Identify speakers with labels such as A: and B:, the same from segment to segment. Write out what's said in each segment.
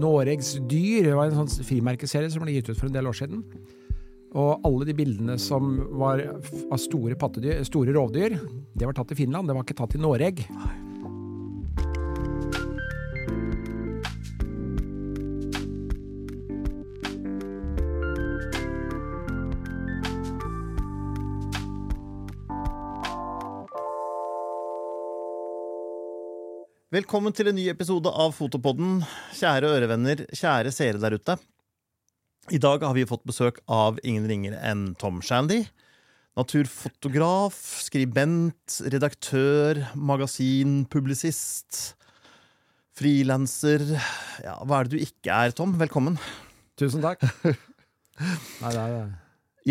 A: Noregs dyr det var en sånn frimerkeserie som ble gitt ut for en del år siden. Og alle de bildene som var av store, store rovdyr, det var tatt i Finland. Det var ikke tatt i Noreg.
B: Velkommen til en ny episode av Fotopodden. Kjære ørevenner, kjære seere der ute. I dag har vi fått besøk av ingen ringer enn Tom Shandy. Naturfotograf, skribent, redaktør, magasinpublisist. Frilanser Ja, hva er det du ikke er, Tom? Velkommen.
A: Tusen takk. Nei, det er,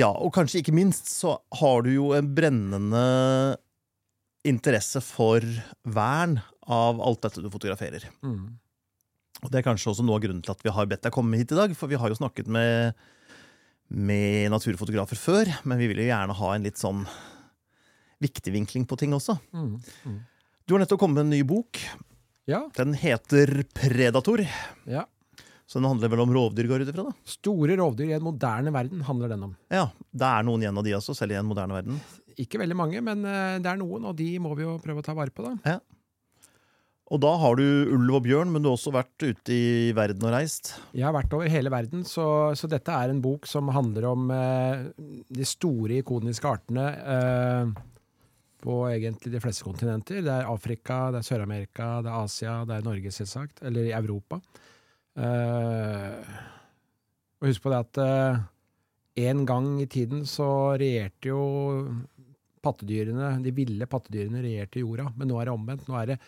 B: Ja, og kanskje ikke minst så har du jo en brennende interesse for vern av alt dette du fotograferer.
A: mm.
B: Og Det er kanskje også noe av grunnen til at vi har bedt deg komme hit i dag. For vi har jo snakket med, med naturfotografer før, men vi vil jo gjerne ha en litt sånn viktig vinkling på ting også.
A: Mm. Mm.
B: Du har nettopp kommet med en ny bok.
A: Ja,
B: Den heter Predator.
A: ja.
B: Så den handler vel om rovdyr, går utifra ut ifra? da?
A: Store rovdyr i en moderne verden handler den om.
B: Ja, Det er noen igjen av de også, selv i en moderne verden.
A: Ikke veldig mange, men eh, det er noen, og de må vi jo prøve å ta vare på. da.
B: Og da har du ulv og bjørn, men du har også vært ute i verden og reist.
A: Jeg har vært over hele verden, så, så dette er en bok som handler om eh, de store, ikoniske artene eh, på egentlig de fleste kontinenter. Det er Afrika, det er Sør-Amerika, det er Asia, det er Norge, selvsagt. Eller i Europa. Eh, og husk på det at eh, en gang i tiden så regjerte jo pattedyrene, de ville pattedyrene regjerte jorda, men nå er det omvendt. Nå er det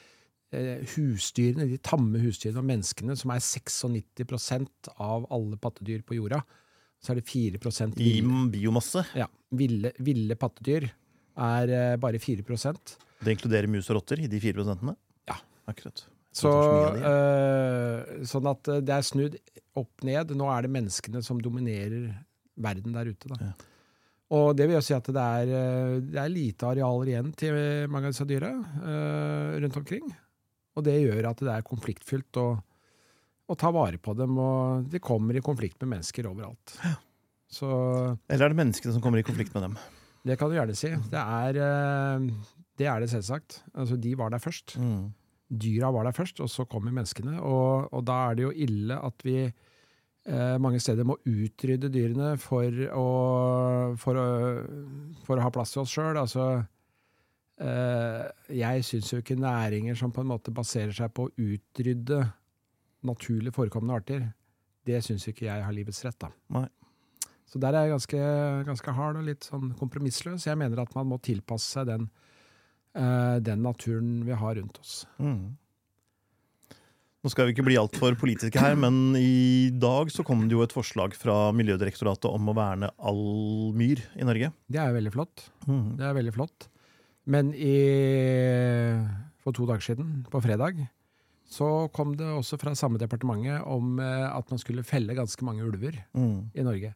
A: husdyrene, de tamme husdyrene og menneskene, som er 96% av alle pattedyr på jorda. Så er det 4
B: I biomasse.
A: ja, ville, ville pattedyr. Er eh, bare 4%
B: Det inkluderer mus og rotter i de fire prosentene?
A: Ja.
B: Akkurat.
A: Så, eh, sånn at eh, det er snudd opp ned. Nå er det menneskene som dominerer verden der ute. Da.
B: Ja.
A: Og det vil jo si at det er, eh, det er lite arealer igjen til mange av disse dyra øh, rundt omkring. Og det gjør at det er konfliktfylt å, å ta vare på dem, og de kommer i konflikt med mennesker overalt. Så
B: Eller er det menneskene som kommer i konflikt med dem?
A: det kan du gjerne si. Det er, eh, det er det selvsagt. Altså, de var der først dyra var der først, og så kommer menneskene. Og, og da er det jo ille at vi eh, mange steder må utrydde dyrene for å, for å, for å ha plass til oss sjøl. Altså, jeg syns jo ikke næringer som på en måte baserer seg på å utrydde naturlig forekommende arter, det syns ikke jeg har livets rett. da.
B: Nei.
A: Så der er jeg ganske, ganske hard og litt sånn kompromissløs. Jeg mener at man må tilpasse seg den, eh, den naturen vi har rundt oss.
B: Mm. Nå skal vi ikke bli altfor politiske her, men i dag så kom det jo et forslag fra Miljødirektoratet om å verne all myr i Norge.
A: Det er veldig flott.
B: Mm.
A: Det er veldig flott. Men i, for to dager siden, på fredag, så kom det også fra samme departementet om eh, at man skulle felle ganske mange ulver
B: Mm.
A: i Norge.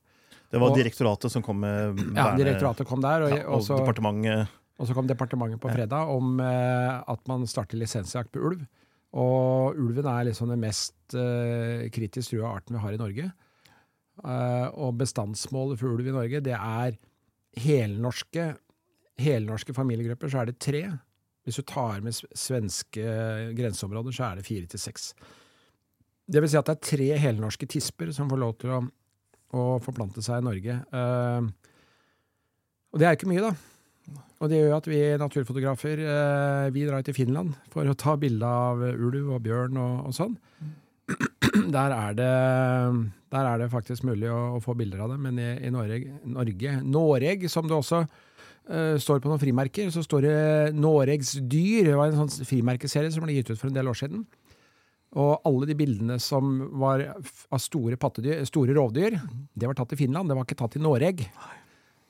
B: Det var
A: Og-
B: direktoratet som kom med
A: Ja, Direktoratet kom der, og,
B: ja, og
A: og, så,
B: departementet
A: og så kom departementet på fredag om eh, at man starter lisensjakt på ulv. Og ulven er liksom den mest eh, kritisk trua arten vi har i Norge. Eh, og bestandsmålet for ulv i Norge, det er helnorske, helnorske familiegrupper, så er det tre. Hvis du tar med svenske grenseområder, så er det fire til seks. Det vil si at det er tre helnorske tisper som får lov til å, å forplante seg i Norge. Uh, og det er ikke mye, da. Og det gjør jo at vi naturfotografer uh, vi drar til Finland for å ta bilde av ulv og bjørn og, og sånn. Der er, det, der er det faktisk mulig å, å få bilder av det, men i, i Norge, Norge Norge, som det også står på noen frimerker, så står det Noregs dyr. Det var en sånn frimerkeserie som ble gitt ut for en del år siden. Og alle de bildene som var av store, pattedyr, store rovdyr, det var tatt i Finland, det var ikke tatt i Noreg.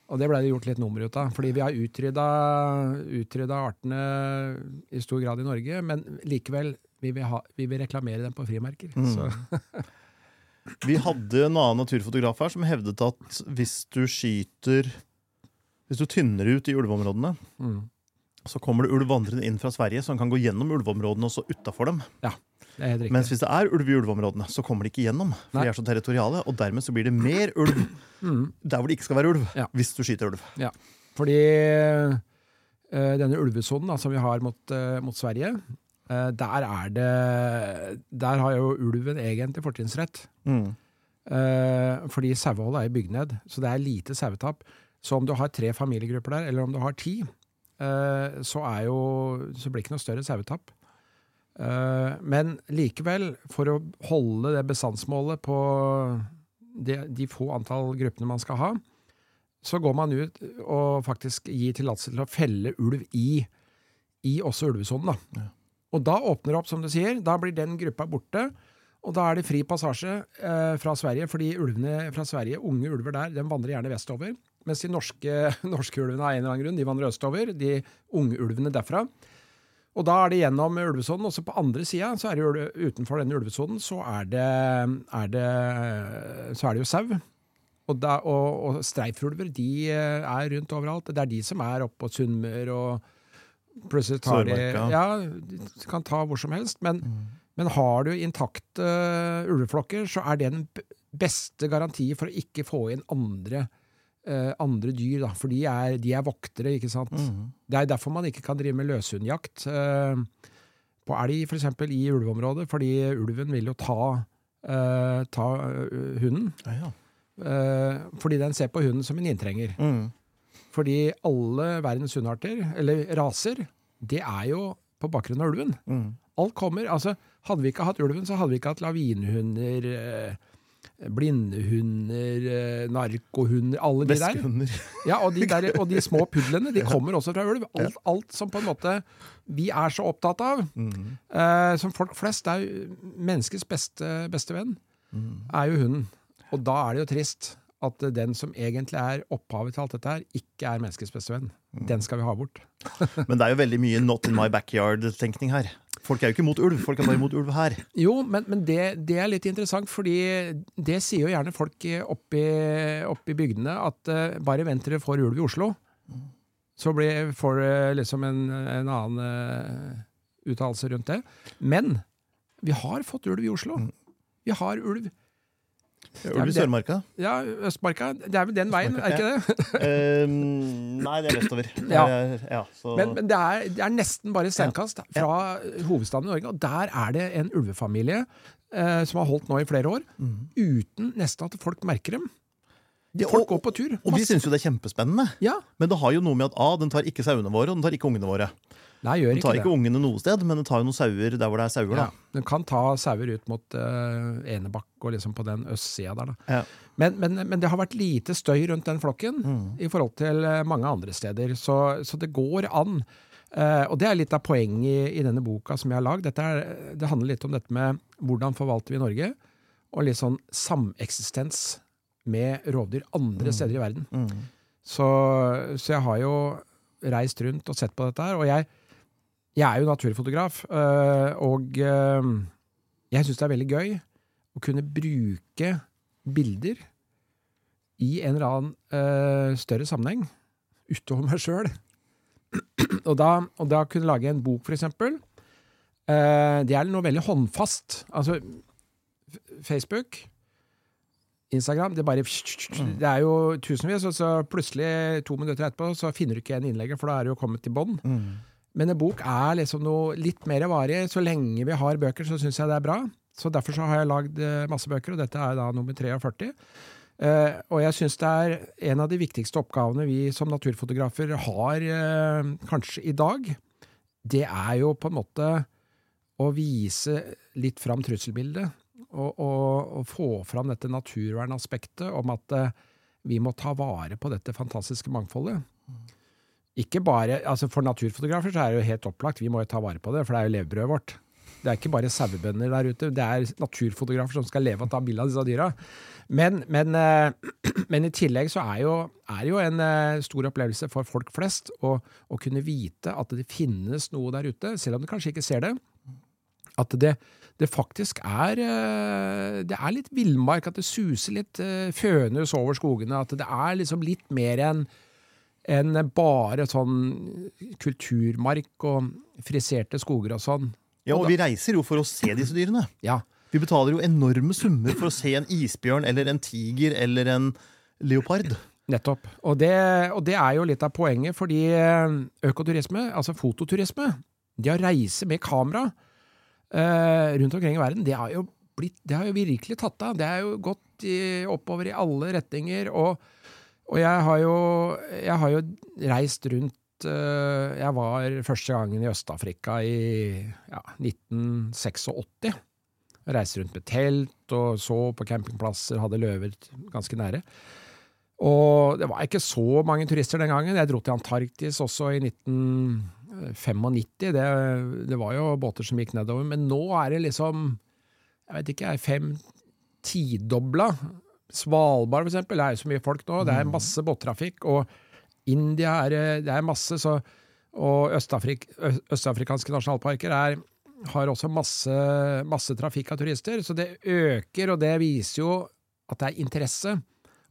A: Og det ble det gjort litt nummer ut av, fordi vi har utrydda, utrydda artene i stor grad i Norge, men likevel vi vil, ha, vi vil reklamere dem på frimerker. Så,
B: Vi hadde en annen naturfotograf her som hevdet at hvis du skyter Hvis du tynner ut i ulveområdene,
A: mm.
B: så kommer det ulv vandrende inn fra Sverige som kan gå gjennom ulveområdene og så utafor dem.
A: Ja. det er.
B: Mens hvis det er ulv i ulveområdene, så kommer de ikke gjennom. For
A: Nei.
B: de er så territoriale, og dermed så blir det mer ulv
A: Mm.
B: der hvor det ikke skal være ulv.
A: Ja.
B: Hvis du skyter ulv. Ja.
A: Fordi øh, denne ulvesonen da, som vi har mot, øh, mot Sverige, eh, der er det Der har jo ulven egentlig fortrinnsrett.
B: Mm.
A: Fordi saueholdet er bygd ned, så det er lite sauetap. Så om du har tre familiegrupper der, eller om du har ti, eh, så, er jo, så blir det ikke noe større sauetap. Eh, men likevel, for å holde det bestandsmålet på de, de få antall gruppene man skal ha, så går man ut og faktisk gir tillatelse til å felle ulv i, i også ulvesonen. Da.
B: Ja.
A: Og da åpner det opp, som du sier. Da blir den gruppa borte. Og da er det fri passasje eh, fra Sverige, fordi ulvene fra Sverige, unge ulver der, de vandrer gjerne vestover. Mens de norske, norske ulvene av en eller annen grunn, de vandrer østover. De unge ulvene derfra. Og da er det gjennom ulvesonen. Også på andre sida, så er det utenfor denne ulvesonen, så er det, er det, så er det jo sau. Og, da, og, og streifulver de eh, er rundt overalt. Det er de som er oppe på Sunnmøre og plutselig tar de Ja, de kan ta hvor som helst. Men, men har du intakte uh, ulveflokker, så er det den beste garanti for å ikke få inn andre, eh, andre dyr. Da. For de er, de er voktere, ikke sant.
B: Mm.
A: Det er derfor man ikke kan drive med løshundjakt eh, på elg, f.eks. i ulveområdet. Fordi ulven vil jo ta, eh, ta eh, hunden.
B: Ja, ja.
A: Eh, fordi den ser på hunden som en inntrenger.
B: Mm.
A: Fordi alle verdens hundearter, eller raser, det er jo på bakgrunn av ulven.
B: Mm.
A: Alt kommer, altså Hadde vi ikke hatt ulven, så hadde vi ikke hatt lavinhunder, eh, blindehunder, eh, narkohunder, alle de der. Ja, og de, der, og de små pudlene, de kommer også fra ulv. Alt, alt som på en måte vi er så opptatt av,
B: Mm.
A: eh, som folk flest, er jo menneskets beste, beste venn,
B: Mm.
A: er jo hunden. Og da er det jo trist at den som egentlig er opphavet til alt dette her, ikke er menneskets beste venn. Den skal vi ha bort.
B: Men det er jo veldig mye 'not in my backyard'-tenkning her. Folk er jo ikke imot ulv, folk er bare imot ulv her.
A: Jo, men, men det, det er litt interessant, fordi det sier jo gjerne folk oppe i bygdene, at uh, bare vent til dere får ulv i Oslo. Så blir, får du liksom en, en annen uh, uttalelse rundt det. Men vi har fått ulv i Oslo. Vi har ulv.
B: Ulv i Sørmarka?
A: Ja, Østmarka. Det er vel den veien, er ikke det?
B: Eh, nei, det er vestover.
A: Ja.
B: ja,
A: Men, men det, er, det er nesten bare steinkast fra hovedstaden i Norge, og der er det en ulvefamilie eh, som har holdt nå i flere år,
B: mm.
A: uten nesten at folk merker dem.
B: Ja,
A: Folk
B: og,
A: går på tur.
B: og vi
A: Masse-
B: syns jo det er kjempespennende.
A: Ja.
B: Men det har jo noe med at A, den tar ikke sauene våre, og den tar ikke ungene våre.
A: Nei, gjør
B: Den tar
A: ikke det.
B: ungene noe sted, men den tar jo noen sauer der hvor det er sauer.
A: Ja,
B: da.
A: den kan ta sauer ut mot uh, Enebakk og liksom på den østsida der.
B: Ja.
A: Men, men, men det har vært lite støy rundt den flokken
B: Mm.
A: i forhold til eh, mange andre steder. Så, så det går an. Uh, og det er litt av poenget i, i denne boka som jeg har lagd. Det handler litt om dette med hvordan forvalter vi Norge, og litt sånn sameksistens med rovdyr andre steder i verden.
B: Mm.
A: Så, så jeg har jo reist rundt og sett på dette her, og jeg, jeg er jo naturfotograf, øh, og øh, jeg syns det er veldig gøy å kunne bruke bilder i en eller annen øh, større sammenheng, utover meg sjøl. og, da, og da kunne lage en bok, for eksempel. Eh, det er noe veldig håndfast. Altså, Facebook Instagram, det bare Det er jo tusenvis, og så plutselig, to minutter etterpå, så finner du ikke igjen innlegget, for da er det jo kommet til bånn.
B: Mm.
A: Men en bok er liksom noe litt mer varig. Så lenge vi har bøker, så syns jeg det er bra. Så derfor så har jeg lagd eh, masse bøker, og dette er da nummer 43. Uh, og jeg syns det er en av de viktigste oppgavene vi som naturfotografer har uh, kanskje i dag. Det er jo på en måte å vise litt fram trusselbildet. Og, og, og få fram dette naturvernaspektet om at uh, vi må ta vare på dette fantastiske mangfoldet. Ikke bare, altså For naturfotografer så er det jo helt opplagt, vi må jo ta vare på det, for det er jo levebrødet vårt. Det er ikke bare sauebønder der ute, det er naturfotografer som skal leve og ta bilde av disse dyra. Men, men, eh, men i tillegg så er jo, er jo en eh, stor opplevelse for folk flest å, å kunne vite at det finnes noe der ute, selv om du kanskje ikke ser det. At det, det faktisk er eh, Det er litt villmark, at det suser litt fønhus over skogene. At det er liksom litt mer enn enn bare sånn kulturmark og friserte skoger og sånn.
B: Ja, og vi reiser jo for å se disse dyrene.
A: Ja.
B: Vi betaler jo enorme summer for å se en isbjørn eller en tiger eller en leopard.
A: Nettopp. Og det, og det er jo litt av poenget, fordi eh, økoturisme, altså fototurisme, det å reise med kamera eh, rundt omkring i verden, det har jo blitt, det har jo virkelig tatt av. Det er jo gått i, oppover i alle retninger. Og, og jeg, har jo, jeg har jo reist rundt eh, Jeg var første gangen i Øst-Afrika i ja, 1986. Reiste rundt med telt og så på campingplasser, hadde løver ganske nære. Og det var ikke så mange turister den gangen. Jeg dro til Antarktis også i 1995. Det, det var jo båter som gikk nedover. Men nå er det liksom, jeg vet ikke, fem-tidobla. Svalbard, eksempel, det er jo så mye folk nå. Det er masse båttrafikk. Og India er det er masse. Så, og Østafrik, østafrikanske nasjonalparker er, har også masse, masse trafikk av turister. Så det øker, og det viser jo at det er interesse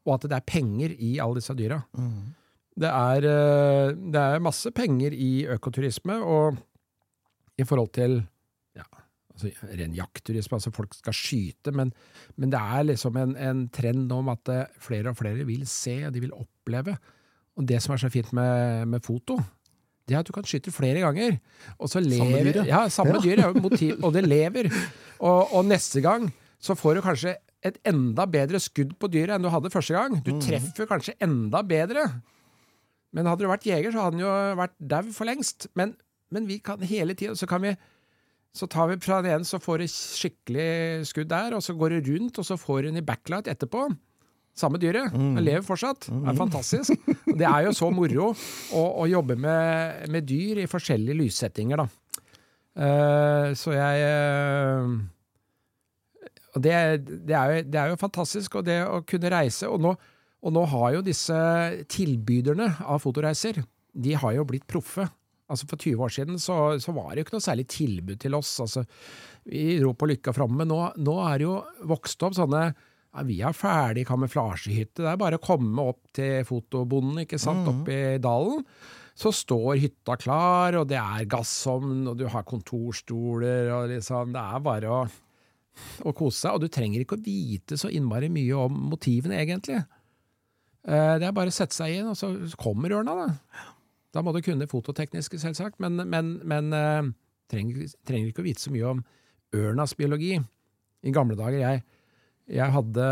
A: og at det er penger i alle disse dyra.
B: Mm.
A: Det, er, eh, det er masse penger i økoturisme, og i forhold til altså, ren jaktturisme, altså folk skal skyte, men, men det er liksom en, en trend om at eh, flere og flere vil se, de vil oppleve. Og det som er så fint med, med foto, det er at du kan skyte flere ganger. Og så lever,
B: Samme dyr, ja.
A: ja. Samme
B: Ja.
A: dyr, ja, motiv, og det lever. Og, og neste gang så får du kanskje et enda bedre skudd på dyret enn du hadde første gang. Du treffer kanskje enda bedre. Men hadde du vært jeger, så hadde den jo vært dau for lengst. Men, men vi kan hele tida Så kan vi så tar vi fra den ene, så får du skikkelig skudd der, og så går du rundt, og så får den i backlight etterpå. Samme dyret. Den lever fortsatt. Det er fantastisk. Det er jo så moro å, å jobbe med, med dyr i forskjellige lyssettinger, da. Uh, så jeg uh, det, det, er jo, det er jo fantastisk, og det å kunne reise og nå, og nå har jo disse tilbyderne av fotoreiser de har jo blitt proffe. Altså For 20 år siden så, så var det jo ikke noe særlig tilbud til oss. Altså, vi dro på Lykka framme, nå, nå er det jo vokst opp sånne ja, Vi har ferdig kamuflasjehytte. Det er bare å komme opp til fotobonden, ikke sant, Oppe i dalen. Så står hytta klar, og det er gassovn, og du har kontorstoler, og liksom Det er bare å å kose seg, og du trenger ikke å vite så innmari mye om motivene, egentlig. Eh, Det er bare å sette seg inn, og så kommer ørna, da. Da må du kunne fototekniske, selvsagt, men, men, men eh, trenger, trenger ikke å vite så mye om ørnas biologi. I gamle dager, jeg, jeg hadde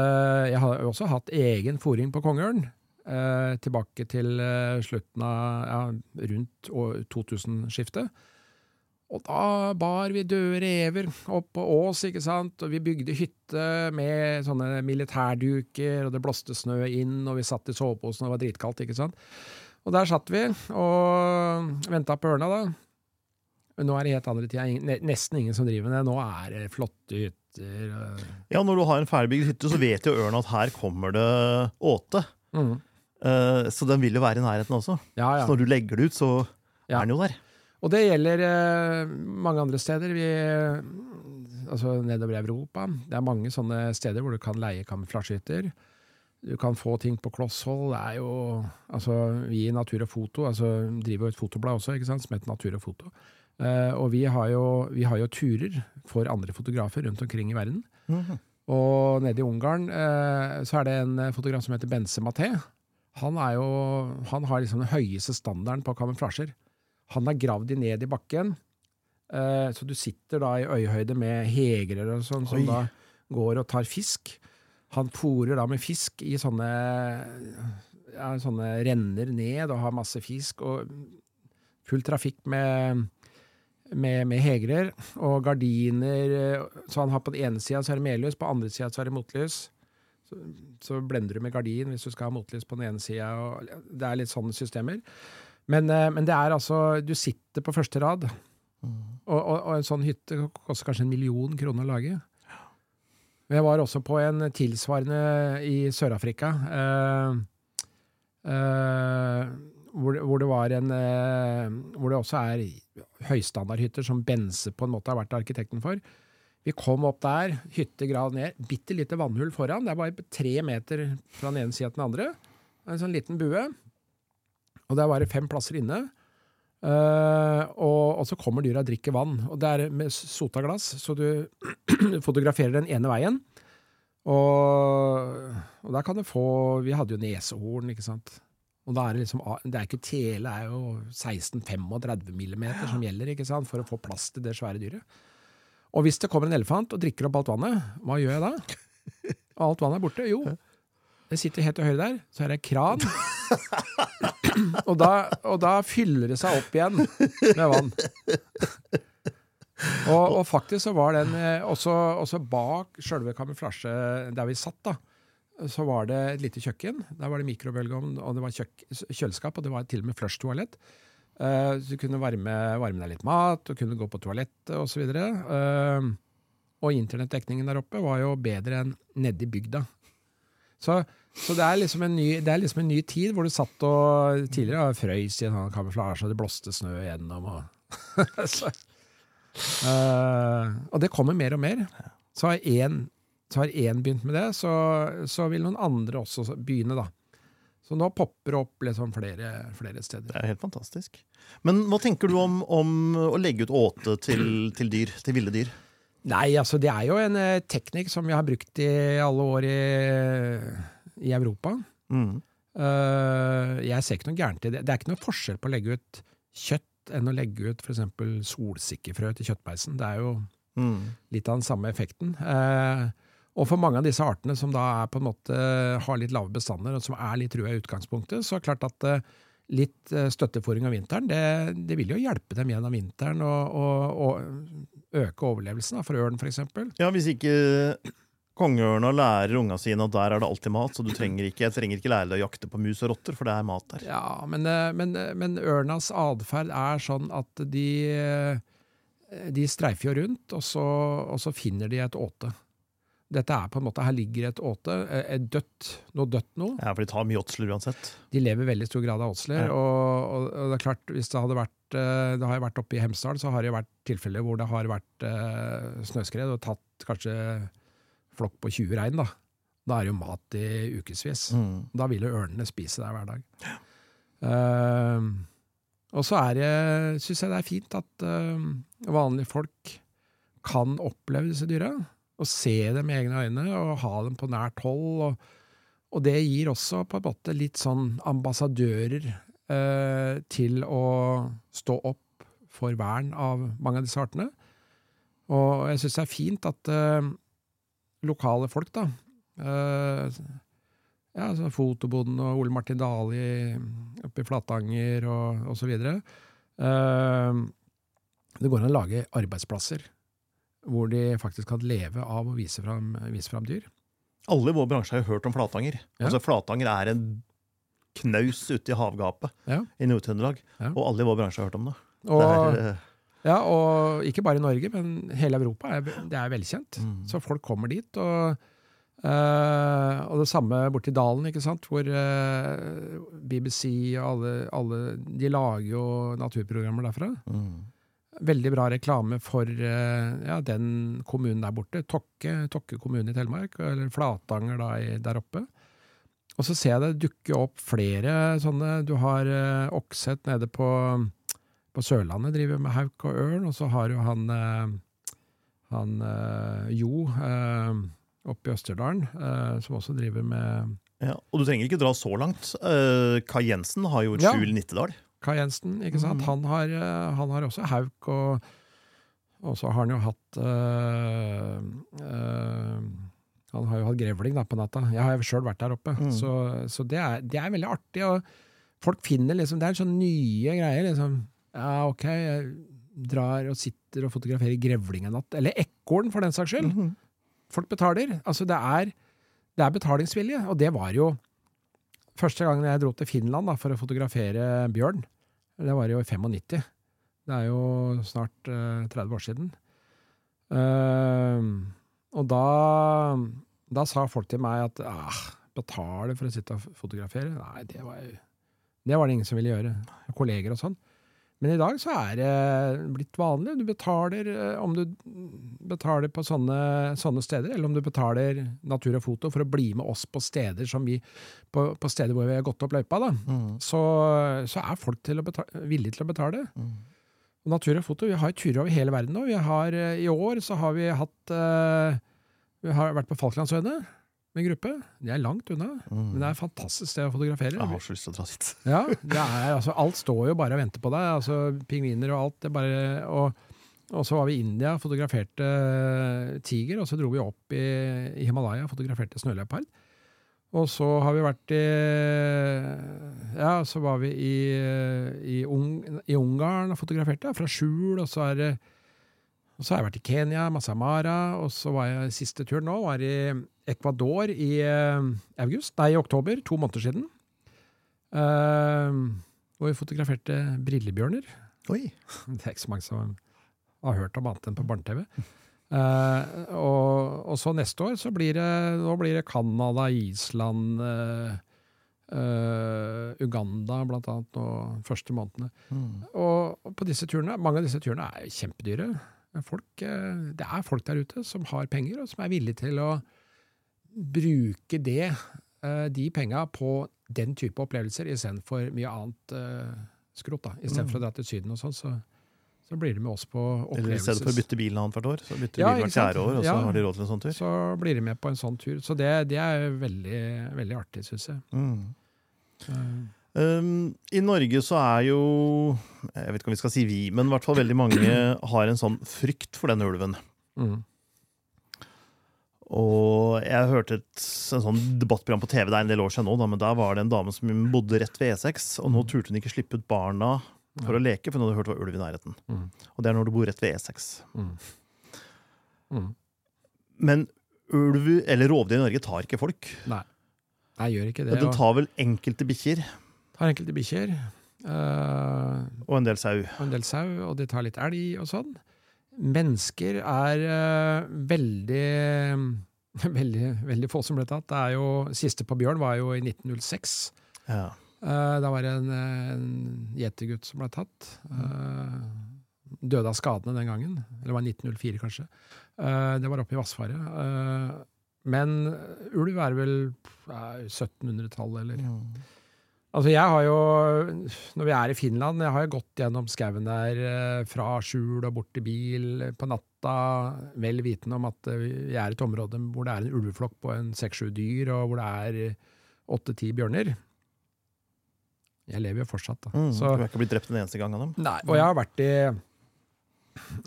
A: Jeg hadde også hatt egen fòring på kongeørn. Eh, tilbake til eh, slutten av ja, rundt 2000-skiftet. Og da bar vi døde rever opp på Ås, ikke sant, og vi bygde hytte med sånne militærduker, og det blåste snø inn, og vi satt i soveposen, og det var dritkaldt, ikke sant. Og der satt vi og venta på ørna, da. Men nå er det helt andre tida. Nesten ingen som driver med det. Nå er det flotte hytter.
B: Ja, når du har en ferdigbygd hytte, så vet jo ørna at her kommer det åte.
A: Mm.
B: Eh, så den vil jo være i nærheten også.
A: Ja, ja.
B: Så når du legger det ut, så
A: Ja.
B: er den jo der.
A: Og det gjelder eh, mange andre steder. Vi, altså nedover i Europa. Det er mange sånne steder hvor du kan leie kamuflasjehytter. Du kan få ting på kloss hold. Det er jo Altså, vi i Natur og Foto altså, driver jo et fotoblad også, ikke sant, som heter Natur og Foto. Uh, og vi har, jo, vi har jo turer for andre fotografer rundt omkring i verden.
B: Mhm.
A: Og nede i Ungarn uh, så er det en fotograf som heter Bense Maté. Han, er jo, han har liksom den høyeste standarden på kamuflasjer. Han har gravd de ned i bakken, uh, så du sitter da i øyehøyde med hegrer og sånn, som
B: Oi.
A: da går og tar fisk. Han fòrer da med fisk i sånne, ja, sånne renner ned og har masse fisk, og full trafikk med med, med hegrer og gardiner. Så han har på den ene sida så er det medlys, på den andre sida så er det motlys. Så, så blender du med gardin hvis du skal ha motlys på den ene sida. Det er litt sånne systemer. Men, eh, men det er altså Du sitter på første rad, og, og, og en sånn hytte koster kanskje en million kroner å lage. Men jeg var også på en tilsvarende i Sør-Afrika. Eh, eh, hvor, det- hvor det var en eh, Hvor det også er høystandardhytter som Bense på en måte har vært arkitekten for. Vi kom opp der, hytte grad ned, bitte lite vannhull foran. Det er bare tre meter fra den ene sida til den andre. En sånn liten bue. Og der var det fem plasser inne. Eh, og, og så kommer dyra og drikker vann. Og det er med sota glass, så du fotograferer den ene veien. Og, og der kan du få Vi hadde jo nesehorn, ikke sant. Og da er det liksom Det er ikke tele, det er jo 16-35 millimeter som gjelder ikke sant, for å få plass til det svære dyret. Og hvis det kommer en elefant og drikker opp alt vannet, hva gjør jeg da? Alt vannet er borte. Jo, det sitter helt til høyre der, så er det kran. og, da, og da fyller det seg opp igjen med vann. Og, og faktisk så var den eh, også, også bak sjølve kamuflasje der vi satt, da, så var det et lite kjøkken. Der var det mikrobølgeovn, og det var kjøk, kjøleskap, og det var til og med flush-toalett. Uh, så du kunne varme, varme, deg litt mat, og kunne gå på toalettet osv. Uh, og internettdekningen der oppe var jo bedre enn nedi bygda. Så, så det, er liksom ny, det, er liksom en ny, tid, hvor du satt og tidligere frøys i en sånn kamuflasje, og det blåste snø igjennom. Og, så, uh, og det kommer mer og mer. Så har én begynt med det, så, så, vil noen andre også begynne, da. Så nå popper det opp liksom flere, flere, steder.
B: Det er helt fantastisk. Men hva tenker du om, om å legge ut åte til, til, dyr, til ville dyr?
A: Nei, altså det er jo en eh, teknikk som vi har brukt i alle år i, i Europa. Mm. Uh, jeg ser ikke noe gærent i det. Det er ikke noe forskjell på å legge ut kjøtt enn å legge ut f.eks. solsikkefrø til kjøttpeisen. Det er jo mm. litt av den samme effekten. Uh, og for mange av disse artene som da er på en måte har litt lave bestander, og som er litt trua i utgangspunktet, så er det klart at uh, litt støttefòring av vinteren, det, det, vil jo hjelpe dem gjennom vinteren og, og, og øke overlevelsen da, for ørn, f.eks.
B: Ja, hvis ikke kongeørna lærer unga sine at der er det alltid mat, så du trenger ikke, jeg trenger ikke lære deg å jakte på mus og rotter, for det er mat der.
A: Ja, men, eh, men, eh, men ørnas atferd er sånn at de, eh, de streifer jo rundt, og så, og så finner de et åte dette er på en måte, Her ligger et åte, et dødt, noe dødt noe.
B: Ja, For de tar mye åtsler uansett?
A: De lever veldig stor grad av åtsler. Ja. Og, og, og, det er klart, hvis det hadde vært Det har vært oppe i Hemsedal, så har det vært tilfeller hvor det har vært snøskred og tatt kanskje flokk på 20 rein. Da Da er det jo mat i ukevis. Mm. Da vil jo ørnene spise der hver dag. Ja. Uh, og så er det, syns jeg det er fint at uh, vanlige folk kan oppleve disse dyra og se dem med egne øyne og ha dem på nært hold. Og, og det gir også på en måte litt sånn ambassadører uh, til å stå opp for vern av mange av disse artene. Og jeg syns det er fint at eh, lokale folk, da eh, ja, så Fotoboden og Ole Martin Dali oppe i Flatanger og osv. Uh, det går an å lage arbeidsplasser hvor de faktisk kan leve av å vise fram, vise fram dyr.
B: Alle i vår bransje har jo hørt om Flatanger. Ja. Altså Flatanger er en knaus ute i havgapet ja. i Nord-Trøndelag. Ja. Og alle i vår bransje har hørt om det.
A: Og, det er, uh... ja, og ikke bare i Norge, men hele Europa. Er, det er velkjent. Mm. Så folk kommer dit. og Uh, og det samme borti dalen, ikke sant, hvor uh, BBC og alle, alle, De lager jo naturprogrammer derfra. Mm veldig bra reklame for eh, ja, den kommunen der borte. Tokke, Tokke kommune i Telemark, eller Flatanger da, der oppe. Og så ser jeg det dukke opp flere sånne. Du har eh, Okset nede på, på, Sørlandet, driver med hauk og ørn. Og så har jo han, eh, han eh, Jo eh, oppe i Østerdalen, som også driver med
B: ja, Og du trenger ikke dra så langt. Kai Jensen har jo et skjul i Nittedal.
A: Kai Jensen, ikke sant? Mm. Han, har, han, har, også hauk, og, og så har han jo hatt øh, øh, Han har jo hatt grevling da, på natta. Jeg har jo sjøl vært der oppe, mm. så, så det, er, det, er, veldig artig. og Folk finner liksom Det er sånn nye greier. liksom, Ja, ok, jeg drar og sitter og fotograferer grevling en natt. Eller ekorn, for den saks skyld. Mm. Folk betaler. Altså, det er, det er betalingsvilje, og det var jo Første gangen jeg dro til Finland da, for å fotografere bjørn, det var jo i 95. Det er jo snart uh, eh, 30 år siden. Uh, og da, da, sa folk til meg at ah, betale for å sitte og fotografere? Nei, det var, det var det ingen som ville gjøre. Kolleger og sånn. Men i dag så er det blitt vanlig. Du betaler eh, om du betaler på sånne, sånne steder, eller om du betaler Natur og Foto for å bli med oss på steder som vi på, på steder hvor vi har gått opp løypa,
B: Mm.
A: så, så er folk til å beta- villige til å betale.
B: Mm.
A: Og Natur og Foto, vi har turer over hele verden nå. Vi har, eh, I år så har vi hatt uh, Vi har vært på Falklandsøyene med gruppe. Det er langt unna, men det er et fantastisk sted å fotografere.
B: Jeg har så lyst til å dra dit.
A: Ja, det er, altså, alt står jo bare og venter på deg. altså Pingviner og alt. Det bare, og, og så var vi i India, fotograferte tiger, og så dro vi opp i, i Himalaya og fotograferte snøleopard. Og så har vi vært i Ja, så var vi i, i, Ung, i Ungarn og fotograferte, fra skjul, og så er det og så har jeg vært i Kenya, Masai Mara, og så var jeg siste turen nå, var i Ecuador i eh, august, nei, i oktober, to måneder siden. Uh, hvor vi fotograferte brillebjørner.
B: Oi.
A: Det er ikke så mange som har hørt om annet enn på barne-TV. Uh, og, og så neste år så blir det Nå blir det Canada, Island, uh, uh, Uganda blant annet de første månedene.
B: Mm.
A: Og, og på disse turene, mange av disse turene er kjempedyre. Folk, eh, det er folk der ute som har penger, og som er villige til å bruke det, eh, de penga på den type opplevelser istedenfor mye annet eh, skrot. da. Istedenfor å dra til Syden og sånn, så, så blir de med oss på
B: Eller i stedet for å bytte bil annethvert år, så bytter de
A: Ja,
B: hvert fjerde år, og så
A: Ja.
B: har de råd til en sånn tur.
A: Så blir de med på en sånn tur. Så det, det er veldig, veldig artig, syns jeg.
B: Mm.
A: Eh,
B: Um, I Norge så er jo Jeg vet ikke om vi skal si vi, men i hvert fall veldig mange har en sånn frykt for den ulven.
A: Mm.
B: Og jeg hørte et en sånn debattprogram på TV det er en del år siden nå, da, men der var det en dame som bodde rett ved E6, og nå turte hun ikke slippe ut barna for å leke, for hun hadde hørt det var ulv i nærheten.
A: Mm.
B: Og det er når du bor rett ved E6.
A: Mm. Mm.
B: Men ulv, eller rovdyr i Norge, tar ikke folk.
A: Nei. Jeg gjør ikke det.
B: Den tar vel enkelte bikkjer
A: tar enkelte bikkjer. Uh,
B: og en del sau.
A: og en del sau, og de tar litt elg og sånn. Mennesker er uh, veldig Veldig, veldig få som ble tatt. Det er jo, Siste på bjørn var jo i 1906.
B: Ja.
A: Uh, da var det en, en gjetergutt som ble tatt. Døde av skadene den gangen. Eller det var 1904, kanskje. Det var oppe i Vassfaret. Men ulv er vel eh, 1700-tallet, eller Altså jeg har jo, Når vi er i Finland, jeg har jo gått gjennom skauen der eh, fra skjul og bort til bil på natta, vel vitende om at eh, vi er et område hvor det er en ulveflokk på en seks-sju dyr, og hvor det er åtte-ti bjørner. Jeg lever jo fortsatt, da.
B: Mm,
A: Så,
B: du er ikke blitt drept en eneste gang av dem?
A: nei, og jeg har vært i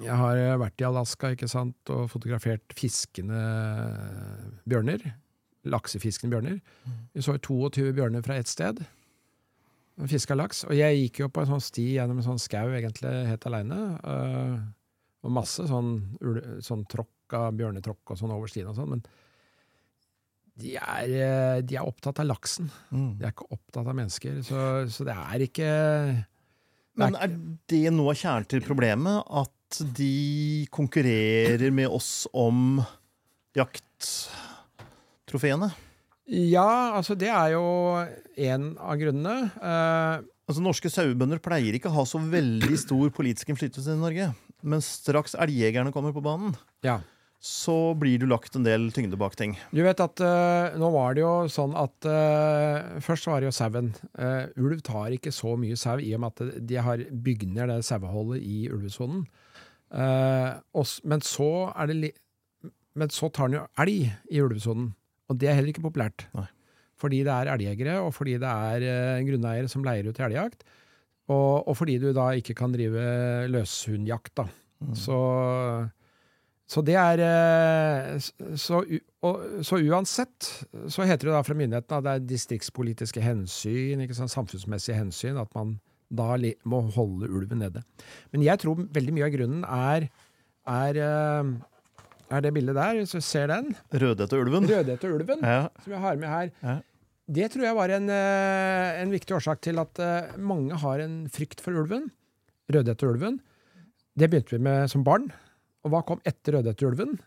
A: jeg har vært i Alaska ikke sant, og fotografert fiskende bjørner. Laksefiskende bjørner. Vi så 22 bjørner fra ett sted. Fiska laks. Og jeg gikk jo på en sånn sti gjennom en sånn skau egentlig helt aleine. og masse sånn, sånn tråkk av bjørnetråkk og sånn over stien og sånn. Men de er, eh, de er opptatt av laksen.
B: Mm.
A: De er ikke opptatt av mennesker. Så, så det er ikke
B: Men er det noe av kjernen til problemet? At de konkurrerer med oss om jakttrofeene?
A: Ja, altså det er jo en av grunnene. Uh,
B: Altså, Norske sauebønder pleier ikke å ha så veldig stor politisk innflytelse i Norge. Men straks elgjegerne kommer på banen,
A: ja.
B: så blir du lagt en del tyngde bak ting.
A: Du vet at uh, nå var det jo sånn at uh, Først var det jo sauen. Ulv tar ikke så mye sau i og med at de har bygd ned det saueholdet i ulvesonen. Men, så er det men så tar den jo elg i ulvesonen, og det er heller ikke populært.
B: Nei.
A: Fordi det er elgjegere, og fordi det er eh, grunneiere som leier ut til elgjakt. Og, og fordi du da ikke kan drive løshundjakt, da. Så, så det er eh, så, og, så uansett så heter det da fra myndighetene at det er distriktspolitiske hensyn, ikke sant, samfunnsmessige hensyn, at man da må holde ulven nede. Men jeg tror veldig mye av grunnen er, er, eh, er det bildet der, hvis du ser den.
B: Rødhette ulven.
A: Rødhette ulven,
B: Ja.
A: som jeg har med her.
B: Ja.
A: Det tror jeg var en, eh, en viktig årsak til at eh, mange har en frykt for ulven. Rødhette ulven. Det begynte vi med som barn. Og hva kom etter rødhette ulven?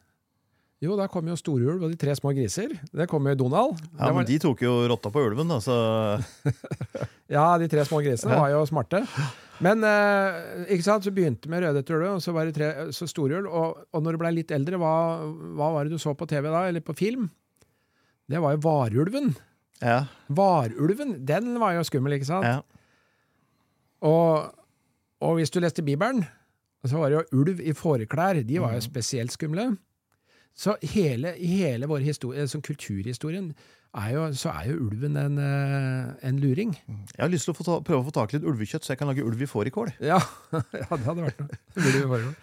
A: Jo, da kom jo storulv og de tre små griser. Det kom jo Donald.
B: ja,
A: var-
B: men de tok jo rotta på ulven, da, så
A: Ja, de tre små grisene var jo smarte. Men eh, ikke sant, så begynte med rødhette og så var det tre, så storulv. Og, og når du blei litt eldre, hva, hva var det du så på TV da, eller på film? Det var jo varulven.
B: Ja.
A: Varulven, den var jo skummel, ikke sant?
B: ja.
A: Og, og hvis du leste Bibelen, så var det jo ulv i fåreklær. De var jo spesielt skumle. Så hele, i hele vår historie, sånn kulturhistorien, er jo, så er jo ulven en, eh, en luring.
B: Jeg har lyst til å få ta, prøve å få tak i litt ulvekjøtt, så jeg kan lage ulv i fårikål.
A: Ja, ja det hadde vært noe.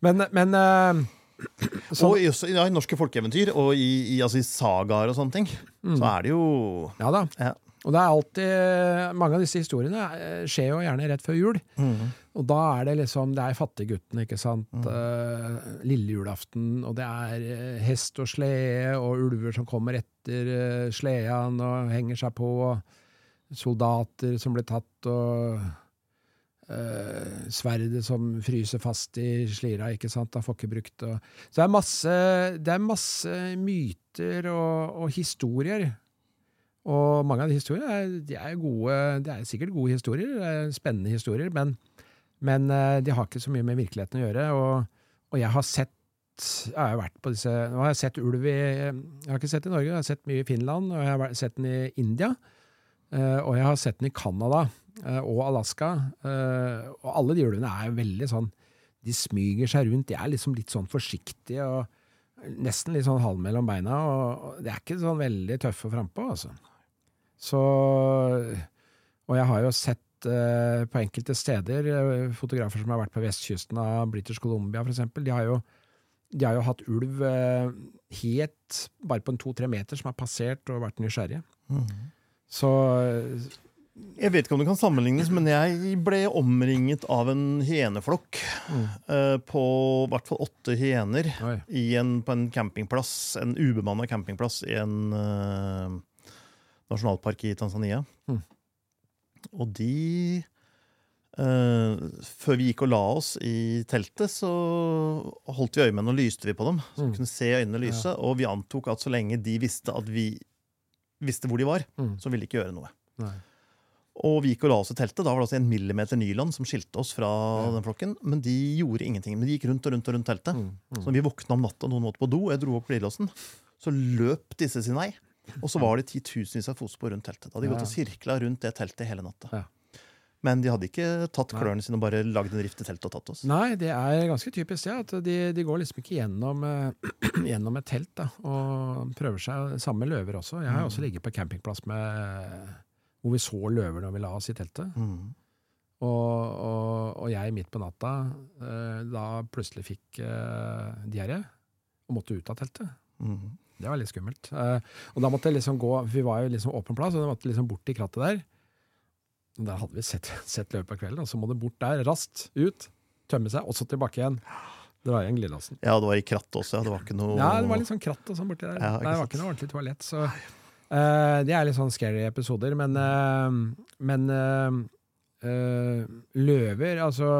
A: Men, men eh, sånn-
B: Og i, ja, i norske folkeeventyr og i, i, altså i sagaer og sånne ting, så er det jo
A: Ja da.
B: ja.
A: Og det er alltid Mange av disse historiene eh, skjer jo gjerne rett før jul. Og da er det liksom Det er fattiggutten, ikke sant. Eh, lille julaften, og det er eh, hest og slede og ulver som kommer etter uh, sleden og henger seg på. Og soldater som blir tatt, og uh, sverdet som fryser fast i slira, ikke sant. Da får ikke brukt og Så det er masse, det er masse myter og, og historier. Og mange av de historiene er, de er gode, det er sikkert gode historier, er spennende historier, men, men eh, de har ikke så mye med virkeligheten å gjøre. Og, og jeg har sett jeg har vært på disse, Nå har jeg sett ulv i Jeg har ikke sett i Norge, jeg har sett mye i Finland, og jeg har sett den i India. eh, og jeg har sett den i Canada eh, og Alaska. og alle de ulvene er veldig sånn De smyger seg rundt, de er liksom litt sånn forsiktige og nesten litt sånn halv mellom beina. Og de er ikke sånn veldig tøffe frampå, altså. Så Og jeg har jo sett eh, på enkelte steder eh, fotografer som har vært på vestkysten av British Columbia, f.eks. De har jo de har jo hatt ulv eh, helt bare på en to-tre meter som har passert og vært nysgjerrige. Så eh,
B: Jeg vet ikke om det kan sammenlignes, men jeg ble omringet av en hyeneflokk. eh, på i hvert fall åtte hyener i en, på en campingplass, en ubemanna campingplass i en eh, nasjonalpark i Tanzania.
A: Mm.
B: Og de eh, Før vi gikk og la oss i teltet, så holdt vi øyemenn og lyste vi på dem. Så vi
A: Mm.
B: kunne se øynene lyse. Og vi antok at så lenge de visste at vi visste hvor de var,
A: Mm.
B: så ville de ikke gjøre noe.
A: Nei.
B: Og vi gikk og la oss i teltet. Da var det altså en millimeter nylon som skilte oss fra
A: Ja.
B: den flokken. Men de gjorde ingenting. Men de gikk rundt og rundt og rundt teltet.
A: Mm, mm.
B: Så når vi våkna om natta noen måtte på do, jeg dro opp glidelåsen, så løp disse si nei. Og så var det titusenvis av fotspor rundt teltet. Da hadde de gått og sirkla rundt det teltet hele natta.
A: Ja.
B: Men de hadde ikke tatt klørne sine og bare lagd en rift i teltet og tatt oss.
A: Nei, det er ganske typisk det. At de, de går liksom ikke gjennom, uh, gjennom et telt da, og prøver seg. Samme løver også. Jeg har også ligget på campingplass med, hvor vi så løver når vi la oss i teltet.
B: Mm.
A: Og, og, og jeg midt på natta uh, da plutselig fikk uh, diaré og måtte ut av teltet.
B: Mm.
A: Det var litt skummelt. Eh, og da måtte jeg liksom gå, vi var jo liksom åpen plass, og da måtte jeg liksom bort til krattet der. Og Der hadde vi sett, sett løpet på kvelden, og så må det bort der, raskt, ut, tømme seg, og så tilbake igjen. Dra igjen glidelåsen.
B: Ja, det var i krattet også. Ja. Det var ikke noe
A: Ja, det var litt sånn kratt og sånn borti der.
B: Ja,
A: Nei, det var ikke noe ordentlig toalett, så uh, Det er litt sånn scary episoder, men, uh, men uh, løver Altså,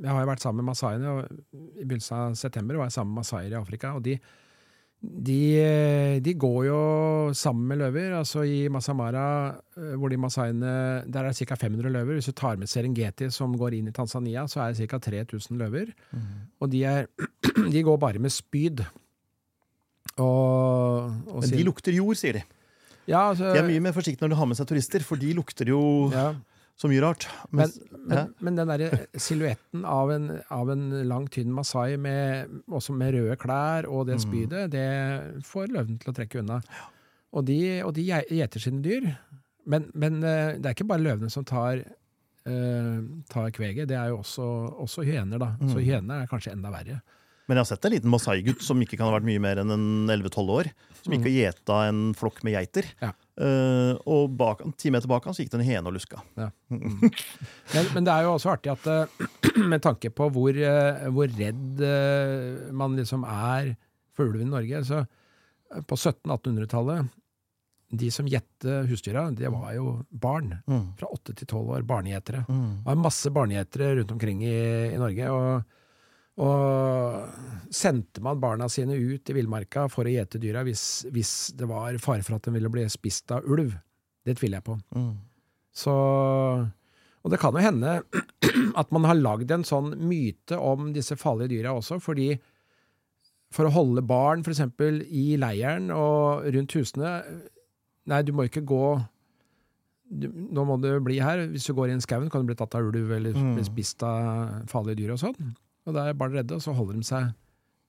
A: jeg har jo vært sammen med masaiene, og i begynnelsen av september var jeg sammen med masaier i Afrika, og de de, eh, de går jo sammen med løver. altså I Masamara, eh, hvor de masaiene Der er det ca. 500 løver. Hvis du tar med Serengeti, som går inn i Tanzania, så er det ca. 3000 løver.
B: Mm.
A: Og de, er, de går bare med spyd. Og, og
B: Men de lukter jord, sier de.
A: ja, altså,
B: De er mye mer forsiktige når de har med seg turister, for de lukter jo
A: ja,
B: så mye rart.
A: men, men, men den derre silhuetten av en, av en lang, tynn masai med, også med røde klær og det
B: Mm.
A: spydet, det får løven til å trekke unna. Og de, og de gjeter sine dyr. Men, men eh, det er ikke bare løvene som tar, uh, tar kveget, det er jo også, også hyener, da. Så
B: Mm.
A: hyenene er kanskje enda verre.
B: Men jeg har sett en liten masai-gutt som ikke kan ha vært mye mer enn en 11-12 år, som gikk og gjeta en flokk med geiter.
A: Mm. Ja.
B: Eh, og bak, ti meter bak han så gikk det en hene og luska.
A: Men, men det er jo også artig at uh, med tanke på hvor, uh, hvor redd man liksom er for ulven i Norge så På 1700-1800-tallet, de som gjette husdyra, det var jo barn.
B: Mm.
A: Fra 8 til 12 år. Barnegjetere.
B: Mm.
A: Det var masse barnegjetere rundt omkring i, i Norge. og og sendte man barna sine ut i villmarka for å gjete dyra hvis, hvis det var fare for at de ville bli spist av ulv? Det tviler jeg på.
B: Mm.
A: Så, Og det kan jo hende at man har lagd en sånn myte om disse farlige dyra også, fordi for å holde barn f.eks. i leiren og rundt husene Nei, du må ikke gå du, Nå må du bli her. Hvis du går inn i skauen, kan du bli tatt av ulv eller
B: Mm.
A: bli spist av farlige dyr og sånn. Og da er barn redde, og så holder de seg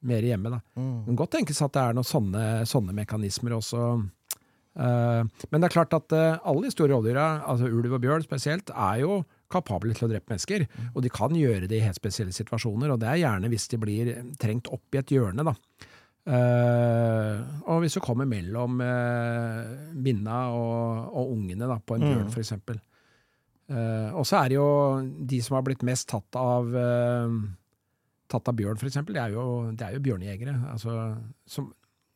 A: mer hjemme, da.
B: Mm.
A: Det kan godt tenkes at det er noen sånne, sånne mekanismer også. Uh, men det er klart at uh, alle de store rovdyra, altså ulv og bjørn spesielt, er jo kapable til å drepe mennesker. Og de kan gjøre det i helt spesielle situasjoner, og det er gjerne hvis de blir trengt opp i et hjørne, da. Uh, og hvis du kommer mellom binna og, og ungene da, på en bjørn,
B: Mm.
A: for eksempel. Eh, og så er det jo de som har blitt mest tatt av tatt av bjørn, eksempel, det er jo, det er jo bjørnejegere. Altså,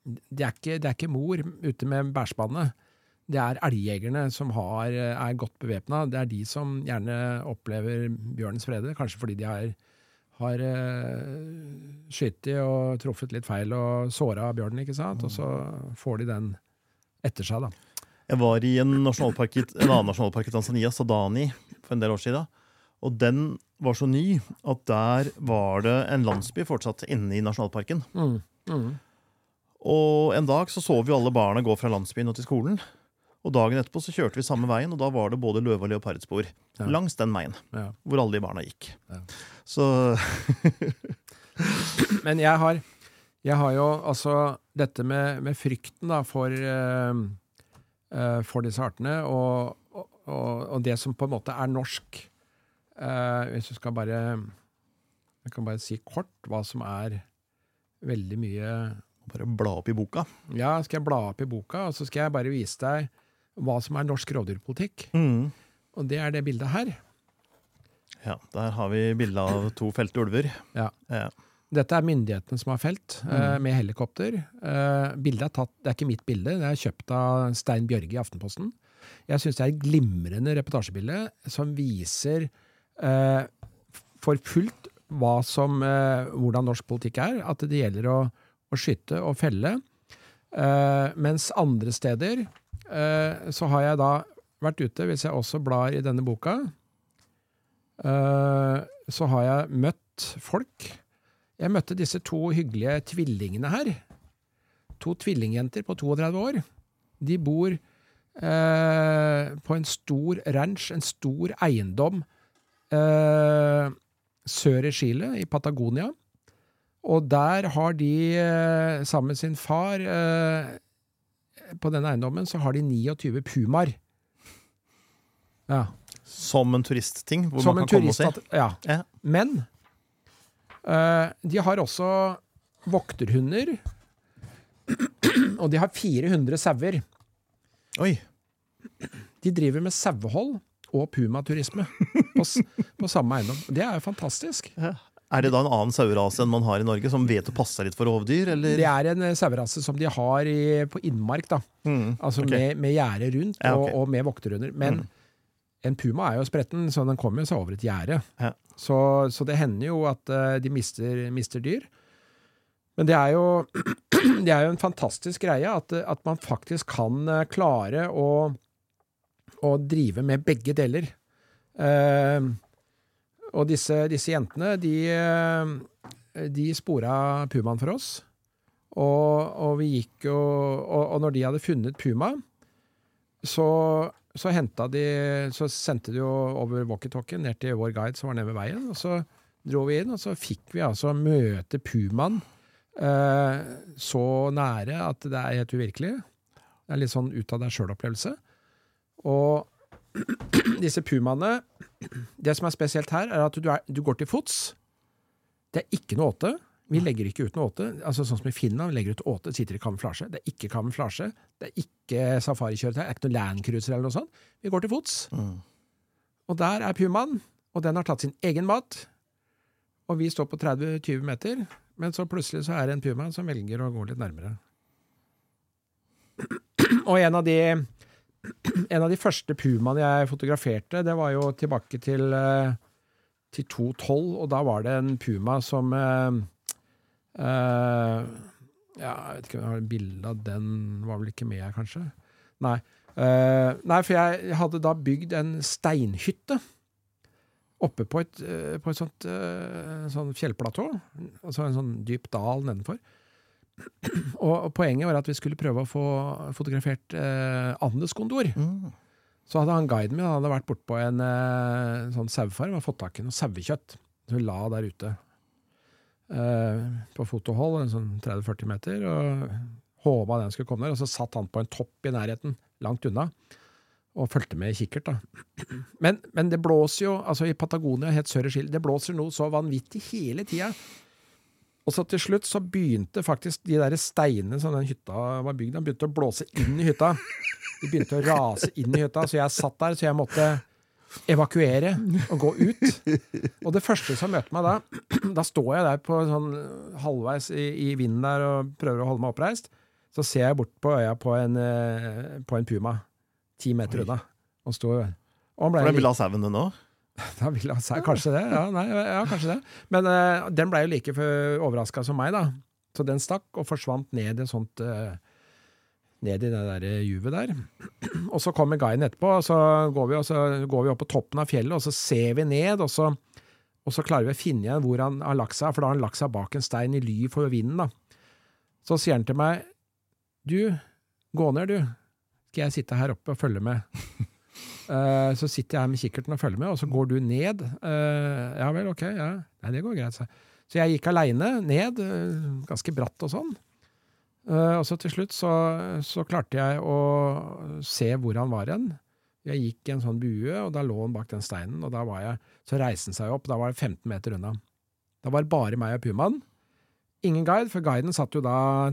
A: det, er ikke, er ikke mor ute med bærspannet. Det er elgjegerne som har, er godt bevæpna. Det er de som gjerne opplever bjørnens frede, kanskje fordi de har, har uh, skutt og truffet litt feil og såra bjørnen, ikke sant? Og så får de den etter seg, da.
B: Jeg var i en, nasjonalpark, en annen nasjonalpark i Tanzania, Sadani, for en del år siden. Og den var så ny at der var det en landsby fortsatt inne i nasjonalparken.
A: Mm. Mm.
B: Og en dag så så vi alle barna gå fra landsbyen og til skolen. Og dagen etterpå så kjørte vi samme veien, og da var det både løve- og leopardspor
A: Ja.
B: langs den veien
A: Ja.
B: hvor alle de barna gikk.
A: Ja.
B: Så
A: Men jeg har, jeg har jo altså dette med, med frykten da, for, uh, uh, for disse artene, og, og, og det som på en måte er norsk Hvis du skal bare Jeg kan bare si kort hva som er veldig mye
B: bare bla opp i boka.
A: Ja, skal jeg bla opp i boka, og så skal jeg bare vise deg hva som er norsk rovdyrpolitikk.
B: Mm.
A: Og det er det bildet her.
B: Ja, Der har vi bilde av to felte ulver.
A: Ja.
B: Ja.
A: Dette er myndighetene som har felt, eh, med helikopter. Eh, bildet er tatt, Det er ikke mitt bilde, det er kjøpt av Stein Bjørge i Aftenposten. Jeg syns det er et glimrende reportasjebilde som viser eh, for fullt som, eh, hvordan norsk politikk er. At det gjelder å, å skyte og felle. Eh, mens andre steder eh, så har jeg da vært ute, hvis jeg også blar i denne boka, eh, så har jeg møtt folk. Jeg møtte disse to hyggelige tvillingene her. To tvillingjenter på 32 år. De bor eh, på en stor ranch, en stor eiendom eh, sør i Chile, i Patagonia. Og der har de, eh, sammen med sin far eh, På denne eiendommen så har de 29 pumaer. Ja.
B: Som en turistting, hvor
A: Som
B: man kan komme og se.
A: Ja.
B: Ja.
A: Men eh, de har også vokterhunder. Og de har 400 sauer.
B: Oi!
A: De driver med sauehold og pumaturisme på, på samme eiendom. Det er jo fantastisk.
B: Er det da en annen sauerase enn man har i Norge, som vet å passe litt for rovdyr, eller?
A: Det er en eh, sauerase som de har i, på innmark, da.
B: Mm,
A: Altså
B: okay.
A: med, med gjerde rundt
B: Ja, okay.
A: og, og med vokterhunder. Men en puma er jo spretten, så den kommer seg over et gjerde.
B: Ja.
A: Så, så det hender jo at uh, de mister, mister dyr. Men det er jo, det er jo en fantastisk greie at, at man faktisk kan eh, klare å, å drive med begge deler. Eh, og disse, disse jentene, de, eh, de spora pumaen for oss. Og, og vi gikk jo og, og når de hadde funnet puma, så, så henta de Så sendte de jo over walkietalkien ned til vår guide som var nede ved veien. Og så dro vi inn, og så fikk vi altså møte pumaen eh, så nære at det er helt uvirkelig. Det er litt sånn ut av deg sjøl-opplevelse. Og disse pumaene Det som er spesielt her, er at du, er, du går til fots. Det er ikke noe åte. Vi legger ikke ut noe åte. Altså Sånn som i Finland, vi legger ut åte, sitter i kamuflasje. Det er ikke kamuflasje. Det er ikke safarikjøretøy. Det er ikke noe landcruiser eller noe sånt. Vi går til fots.
B: Mm.
A: Og der er pumaen, og den har tatt sin egen mat. Og vi står på 30-20 meter, men så plutselig så er det en puma som velger å gå litt nærmere. Og en av de en av de første pumaene jeg fotograferte, det var jo tilbake til, eh, til 2012, og da var det en puma som eh, eh, Ja, jeg vet ikke om jeg har bilde av den, var vel ikke med her, kanskje? Nei. Eh, nei, for jeg hadde da bygd en steinhytte oppe på et, eh, på et sånt eh, sånn fjellplatå, altså en sånn dyp dal nedenfor. Og, poenget var at vi skulle prøve å få fotografert eh, Andes kondor.
B: Mm.
A: Så hadde han guiden min han hadde vært bortpå en eh, sånn sauefarm og fått tak i noe sauekjøtt. Som hun la der ute eh, på fotohold, en sånn 30-40 meter, og håpa den skulle komme der. Og så satt han på en topp i nærheten, langt unna, og fulgte med i kikkert. da. Men, men det blåser jo, altså i Patagonia, helt sør i Chile, det blåser noe så vanvittig hele tida. Og så til slutt så begynte faktisk de der steinene som den hytta var bygd av, begynte å blåse inn i hytta. De begynte å rase inn i hytta, så jeg satt der, så jeg måtte evakuere og gå ut. Og det første som møter meg da, da står jeg der på sånn halvveis i, i vinden der og prøver å holde meg oppreist. Så ser jeg bort på øya på en, eh, på en puma, ti meter unna. Og står, og han ble
B: ville ha sauen, den òg?
A: da vil han si kanskje det. Ja, nei, ja kanskje det. Men uh, den ble jo like overraska som meg, da. Så den stakk og forsvant ned i sånt uh, Ned i det der juvet der. Og så kommer guiden etterpå, og så går vi, og så går vi opp på toppen av fjellet, og så ser vi ned, og så, og så klarer vi å finne igjen hvor han har lagt seg, for da har han lagt seg bak en stein i ly for vinden, da. Så sier han til meg, du, gå ned, du. Skal jeg sitte her oppe og følge med? Eh, så sitter jeg her med kikkerten og følger med, og så går du ned. Uh, ja vel, ok, ja. Nei, det går greit. Så, så jeg gikk aleine ned, uh, ganske bratt og sånn. Og så til slutt så, så klarte jeg å se hvor han var hen. Jeg gikk i en sånn bue, og da lå han bak den steinen, og da var jeg, så reiste han seg opp, da var det 15 meter unna. Da var det bare meg og pumaen. Ingen guide, for guiden satt jo da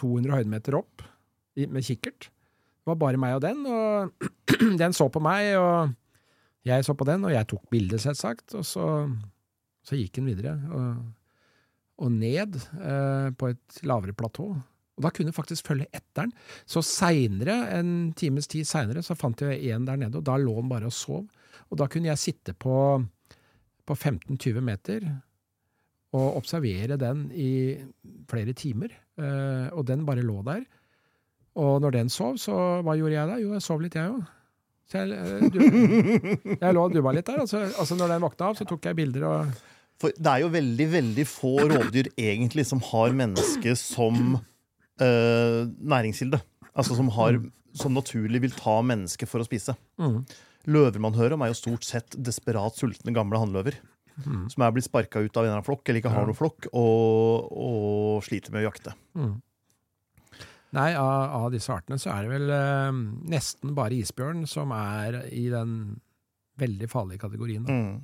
A: 200 høydemeter opp med kikkert. Var bare meg og den, og den så på meg, og jeg så på den, og jeg tok bildet, selvsagt, og så, så gikk den videre, og, og ned eh, på et lavere platå. Og da kunne jeg faktisk følge etter den. Så seinere, en times tid seinere, så fant jeg en der nede, og da lå den bare og sov. Og da kunne jeg sitte på, på 15-20 meter og observere den i flere timer, eh, og den bare lå der. Og når den sov, så hva gjorde jeg da? Jo, jeg sov litt, jeg òg. Så jeg, eh, du, jeg lå og dubba litt der. Altså, altså når den våkna av, så tok jeg bilder og
B: For det er jo veldig, veldig få rovdyr egentlig som har mennesket som øh, næringskilde. Altså som, har, som naturlig vil ta mennesket for å spise.
A: mm,
B: Løver man hører om, er jo stort sett desperat sultne gamle hannløver.
A: mm,
B: Som er blitt sparka ut av en eller annen flokk, eller ikke har noen flokk, og, og sliter med å jakte.
A: mm. Nei, av, av disse artene så er det vel eh, nesten bare isbjørn som er i den veldig farlige kategorien.
B: Mm.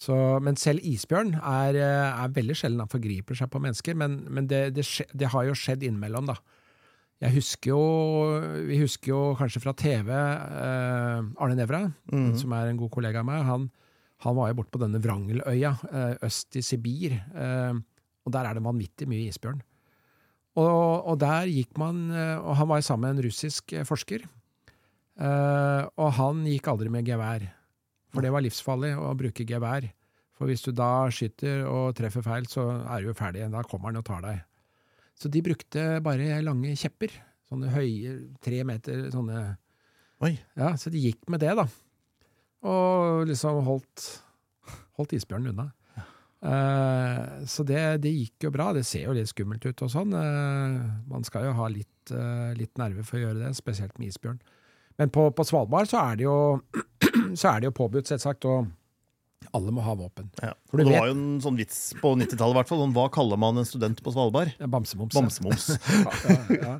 A: Så, men selv isbjørn er, eh, er veldig sjelden han forgriper seg på mennesker, men, men det, det, det har jo skjedd innimellom, da. Jeg husker jo, Vi husker jo kanskje fra TV eh, Arne Nævra,
B: Mm.
A: som er en god kollega av meg. Han, han var jo borte på denne Vrangeløya eh, øst i Sibir, eh, og der er det vanvittig mye isbjørn. Og, og der gikk man eh, Og han var sammen med en russisk eh, forsker. Eh, og han gikk aldri med gevær. For det var livsfarlig å bruke gevær. For hvis du da skyter og treffer feil, så er du jo ferdig. Da kommer han og tar deg. Så de brukte bare lange kjepper. Sånne høye, tre meter sånne
B: Oi.
A: Ja, så de gikk med det, da. Og liksom holdt, holdt isbjørnen unna. Eh, så det, det gikk jo bra. Det ser jo litt skummelt ut og sånn. Uh, man skal jo ha litt, uh, litt nerve for å gjøre det, spesielt med isbjørn. Men på, på Svalbard så er det jo, så er det jo påbudt, selvsagt, og alle må ha våpen.
B: Ja. Det
A: vet-
B: var jo en sånn vits på 90-tallet, i hvert fall. om Hva kaller man en student på Svalbard?
A: Bamsemums.
B: Bamsemums.
A: ja, ja.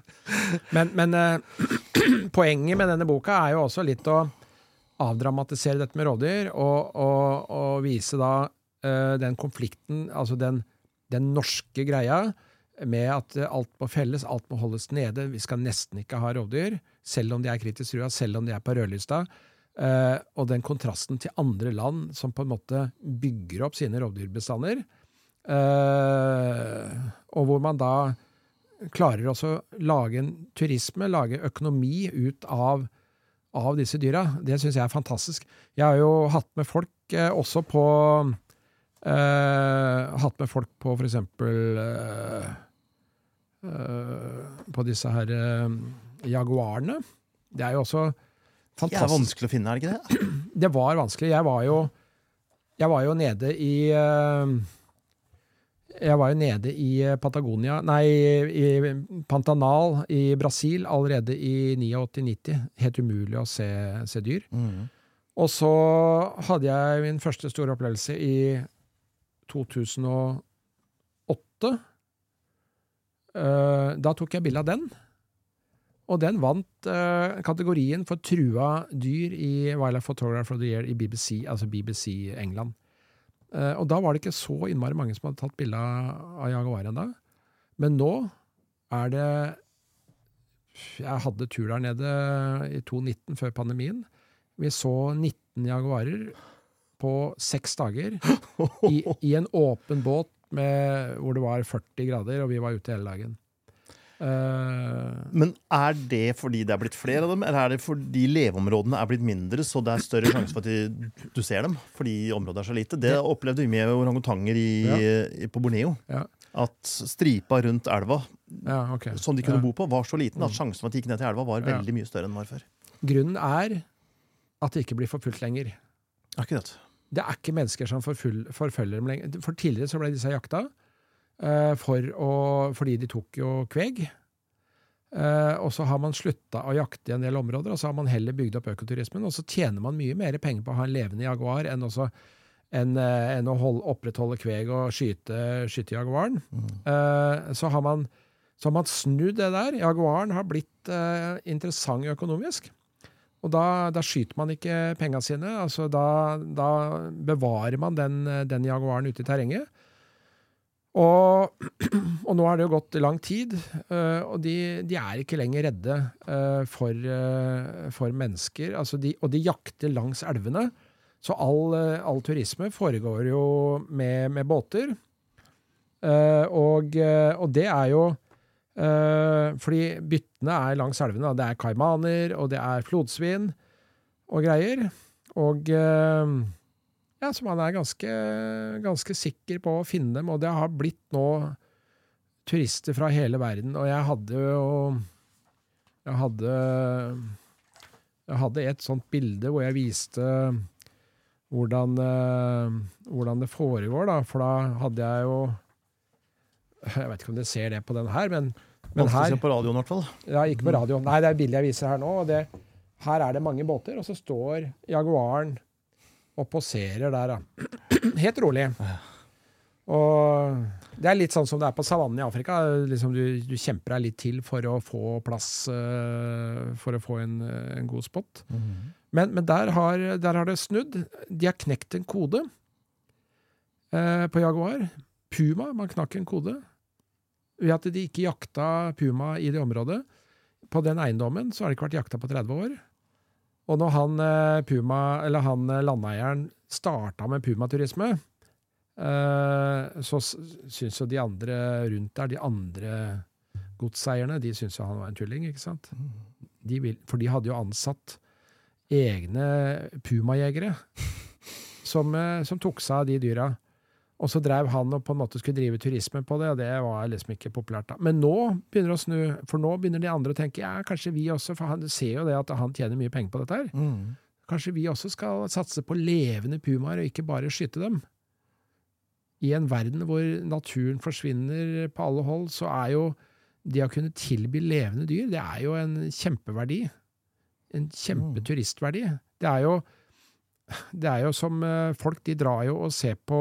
A: Men, men poenget med denne boka er jo også litt å avdramatisere dette med rovdyr, og, og, og vise da den konflikten, altså den, den norske greia, med at eh, alt må felles, alt må holdes nede. Vi skal nesten ikke ha rovdyr, selv om de er kritisk trua, selv om de er på rødlista. Eh, og den kontrasten til andre land som på en måte bygger opp sine rovdyrbestander, eh, og hvor man da klarer også å lage en turisme, lage økonomi ut av, av disse dyra. Det syns jeg er fantastisk. Jeg har jo hatt med folk eh, også på eh, Hatt med folk på for eksempel eh, eh, På disse her jaguarene. Det er jo også
B: Det er vanskelig å finne, er det ikke det?
A: Det var vanskelig. Jeg var jo Jeg var jo nede i Jeg var jo nede i Patagonia Nei, i Pantanal i Brasil allerede i 89-90. Helt umulig å se, se dyr.
B: Mm.
A: Og så hadde jeg min første store opplevelse i 2008. Eh, da tok jeg bilde av den. Og den vant eh, kategorien for trua dyr i Wildlife Photographer of the Year i BBC, altså BBC England. Eh, og da var det ikke så innmari mange som hadde tatt bilde av av jaguar ennå. Men nå er det Jeg hadde tur der nede i 2019, før pandemien. Vi så 19 jaguarer på seks dager i, i en åpen båt med, hvor det var 40 grader, og vi var ute hele dagen. Uh,
B: Men er det fordi det er blitt flere av dem, eller er det fordi leveområdene er blitt mindre, så det er større sjanse for at du ser dem fordi området er så lite? Det opplevde vi med orangutanger i, i, på Borneo.
A: Ja.
B: At stripa rundt elva
A: ja, okay.
B: som de kunne
A: Ja.
B: bo på, var så liten at sjansen for at de gikk ned til elva, var
A: Ja.
B: veldig mye større enn den var før.
A: Grunnen er at det ikke blir forfulgt lenger.
B: Akkurat.
A: Det er ikke mennesker som forfølger dem lenger. For tidligere så ble disse jakta eh, for å, fordi de tok jo kveg. Eh, og så har man slutta å jakte i en del områder, og så har man heller bygd opp økoturismen. Og så tjener man mye mer penger på å ha en levende jaguar enn, også, enn, eh, enn å holde, opprettholde kveg og skyte, skyte jaguaren. Eh, så, har man, så har man snudd det der. Jaguaren har blitt eh, interessant økonomisk. Og da, da skyter man ikke penga sine. altså Da, da bevarer man den, den jaguaren ute i terrenget. Og, og nå har det jo gått lang tid, øh, og de, de er ikke lenger redde øh, for, øh, for mennesker. Altså de, og de jakter langs elvene. Så all, all turisme foregår jo med, med båter. Eh, og, og det er jo Fordi byttene er langs elvene. Det er kaimaner, og det er flodsvin og greier. Og øh, ja, så man er ganske, ganske sikker på å finne dem, og det har blitt nå turister fra hele verden. Og jeg hadde jo Jeg hadde Jeg hadde et sånt bilde hvor jeg viste hvordan, eh, hvordan det foregår, da. For da hadde jeg jo Jeg vet ikke om dere ser det på den her, men, men her
B: på radioen, i hvert fall.
A: ja, ikke på radioen. Nei, det er bildet jeg viser her nå. og det, Her er det mange båter, og så står Jaguaren og poserer der, da. Helt rolig. Og det er litt sånn som det er på savannen i Afrika. Liksom du, du kjemper deg litt til for å få plass, uh, for å få en, en god spot. Men, men der, har, der har det snudd. De har knekt en kode uh, på Jaguar. Puma, man knakk en kode. Ved at de ikke jakta puma i det området. På den eiendommen så har det ikke vært jakta på 30 år. Og når han, eh, puma, eller han eh, landeieren starta med pumaturisme, eh, så syns jo de andre rundt der, de andre godseierne, de syns jo han var en tulling, ikke sant? De vil, for de hadde jo ansatt egne pumajegere som, som tok seg av de dyra. Og så drev han og på en måte skulle drive turisme på det, og det var liksom ikke populært da. Men nå begynner det å snu, for nå begynner de andre å tenke ja, kanskje vi også, for han ser jo det at han tjener mye penger på dette her.
B: Mm.
A: Kanskje vi også skal satse på levende pumaer, og ikke bare skyte dem. I en verden hvor naturen forsvinner på alle hold, så er jo det å kunne tilby levende dyr, det er jo en kjempeverdi. En kjempeturistverdi. Det er jo det er jo som eh, folk, de drar jo og ser på,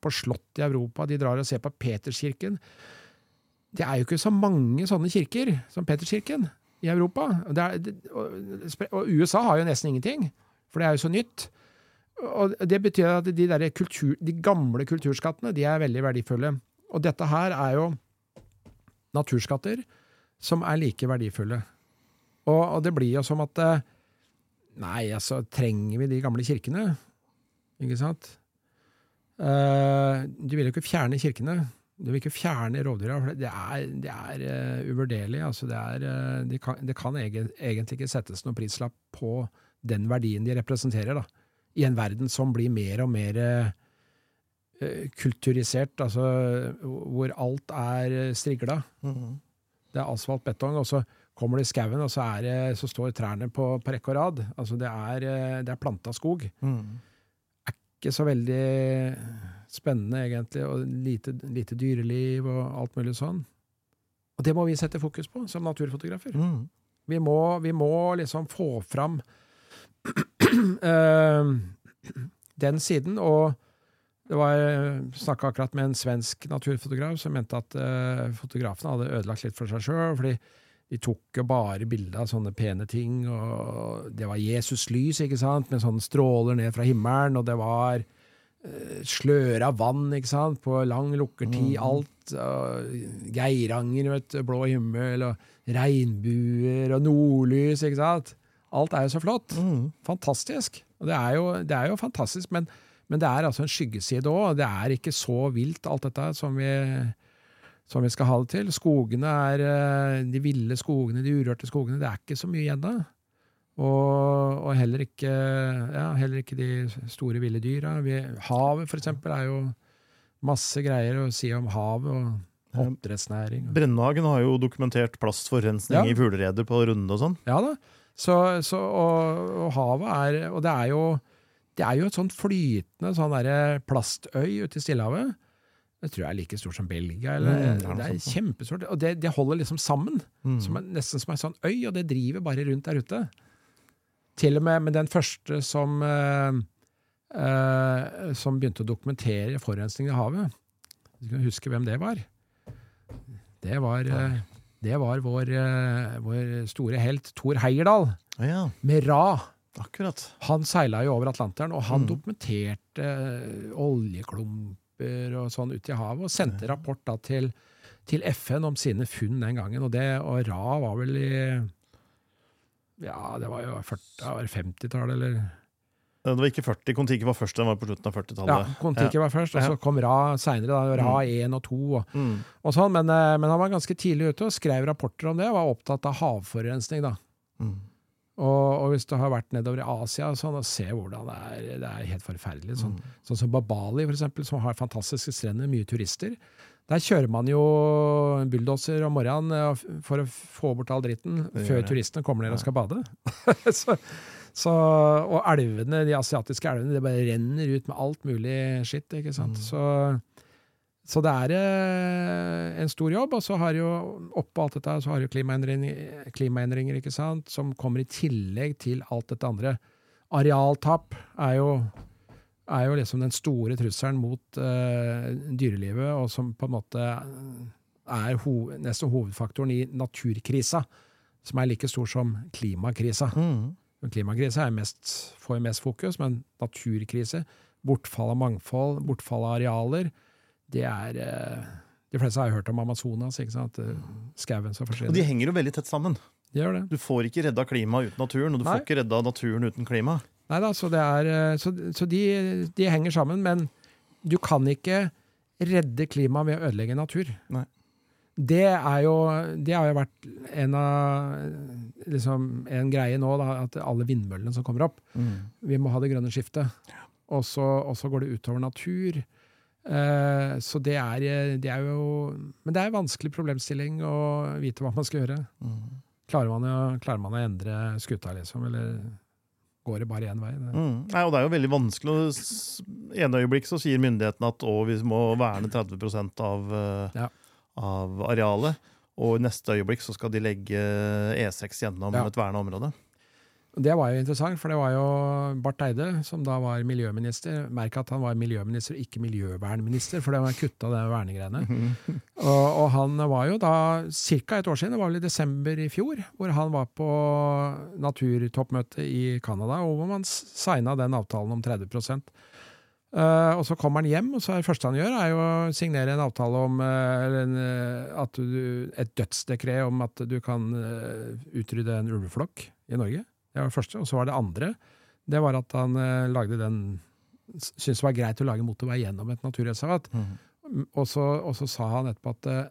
A: på slott i Europa, de drar og ser på Peterskirken. Det er jo ikke så mange sånne kirker som Peterskirken i Europa. Er, og USA har jo nesten ingenting, for det er jo så nytt. Og det betyr at de, der kultur, de gamle kulturskattene de er veldig verdifulle. Og dette her er jo naturskatter som er like verdifulle. Og, og det blir jo som at eh, Nei, altså, trenger vi de gamle kirkene? Ikke sant? Uh, du vil jo ikke fjerne kirkene. Du vil ikke fjerne rovdyra. for Det er, det er uh, uvurderlig. Altså, det, er, uh, de kan, det kan egentlig ikke settes noen prislapp på den verdien de representerer. Da. I en verden som blir mer og mer eh, kulturisert, altså hvor alt er eh, strigla.
B: Mm.
A: Det er asfalt, betong, og så kommer du i skauen, og så, er det, så står trærne på, på rekke og rad. Altså det er, eh, det er planta skog.
B: Mm.
A: ikke så veldig spennende, egentlig, og lite, lite dyreliv og alt mulig sånn. Og det må vi sette fokus på som naturfotografer.
B: Mm.
A: Vi må, vi må liksom få fram uh, den siden. Og det var snakka akkurat med en svensk naturfotograf som mente at uh, fotografene hadde ødelagt litt for seg sjøl. De tok jo bare bilder av sånne pene ting, og det var Jesus lys, ikke sant, med sånne stråler ned fra himmelen, og det var uh, sløre av vann, ikke sant, på lang lukkertid,
B: Mm.
A: alt. og Geiranger, vet du, blå himmel, og regnbuer, og nordlys, ikke sant. Alt er jo så flott.
B: Mm.
A: Fantastisk. Og det er jo, det er jo fantastisk, men, men det er altså en skyggeside òg. Det er ikke så vilt, alt dette, som vi, som vi skal ha det til. Skogene er eh, De ville skogene, de urørte skogene, det er ikke så mye igjen av. Og, og heller, ikke, ja, heller ikke de store ville dyra. Vi, havet, for eksempel, er jo masse greier å si om havet og oppdrettsnæring.
B: Brennhagen har jo dokumentert plastforurensning
A: Ja.
B: i fuglereder på Runde og sånn.
A: Ja da. Så, så, og, og havet er Og det er jo det er jo et sånt flytende sånn plastøy ute i Stillehavet. Det tror jeg er like stort som Belgia. Eller,
B: Mm, det er
A: det er kjempestort. Og det, det holder liksom sammen.
B: Mm.
A: Som er, nesten som en sånn øy, og det driver bare rundt der ute. Til og med med den første som eh, eh, som begynte å dokumentere forurensningen i havet. Du kan huske hvem det var? Det var, eh, det var vår, vår store helt Thor Heyerdahl,
B: ja,
A: med Ra.
B: akkurat.
A: Han seila jo over Atlanteren, og han
B: Mm.
A: dokumenterte eh, oljeklumper og sånn ut i havet, og sendte rapport da til, til FN om sine funn den gangen. Og, det, og Ra var vel i Ja, det var jo 40 det var 50-tallet, eller
B: Det var ikke 40, Kon-Tiki var først, den var på slutten av 40-tallet.
A: Kon-Tiki var først, og så kom Ra seinere. Ra 1 og 2 og,
B: Mm.
A: og sånn. Men, eh, men han var ganske tidlig ute og skrev rapporter om det, og var opptatt av havforurensning, da.
B: Mm.
A: Og, og hvis du har vært nedover i Asia sånn, og ser hvordan det er, det er helt forferdelig. Sånn,
B: Mm.
A: sånn som Babali, for eksempel, som har fantastiske strender, mye turister. Der kjører man jo bulldoser om morgenen eh, for å få bort all dritten før turistene kommer ned og skal bade. så, så, og elvene, de asiatiske elvene, det bare renner ut med alt mulig skitt, ikke sant.
B: Mm.
A: Så, så det er eh, en stor jobb, og så har jo oppå alt dette så har jo klimaendringer, klimaendringer, ikke sant, som kommer i tillegg til alt dette andre. Arealtap er jo, er jo liksom den store trusselen mot uh, dyrelivet, og som på en måte er ho nesten hovedfaktoren i naturkrisa, som er like stor som klimakrisa.
B: Mm.
A: Klimakrisa er mest, får mest fokus, men naturkrise, bortfall av mangfold, bortfall av arealer, det er eh, De fleste har hørt om Amazonas, ikke sant? Eh, Skauen som
B: Og de henger jo veldig tett sammen.
A: De gjør det.
B: Du får ikke redda klimaet uten naturen, og du
A: Nei.
B: får ikke redda naturen uten klima.
A: Nei da, så, det er, eh, så, så de, de henger sammen, men du kan ikke redde klimaet ved å ødelegge natur.
B: Nei.
A: Det, er jo, det har jo vært en av liksom, en greie nå, da, at alle vindmøllene som kommer opp Vi må ha det grønne skiftet. Og så går det utover natur. Eh, så det er, det er jo Men det er en vanskelig problemstilling å vite hva man skal gjøre.
B: Mm.
A: Klarer man, å, klarer man å endre skuta, liksom? Eller går det bare én vei? Det,
B: Mm. Nei, og det er jo veldig vanskelig I en øyeblikk så sier myndighetene at å, vi må verne 30 av, eh,
A: Ja.
B: av arealet. Og i neste øyeblikk så skal de legge E6 gjennom
A: Ja.
B: et verna område.
A: Det var jo interessant, for det var jo Barth Eide som da var miljøminister. Merk at han var miljøminister, ikke miljøvernminister, for det var kutta de vernegreiene. Og, og han var jo da ca. et år siden, det var vel i desember i fjor, hvor han var på naturtoppmøte i Canada, og hvor man signa den avtalen om 30 Uh, og så kommer han hjem, og så er det første han gjør, er jo å signere en avtale om uh, en, eh, at du, et dødsdekret om at du kan uh, utrydde en ulveflokk i Norge. Det var det første. Og så var det andre. Det var at han eh, lagde den Syntes det var greit å lage motorvei gjennom et naturreservat.
B: Mm.
A: Og så, og så sa han etterpå at eh,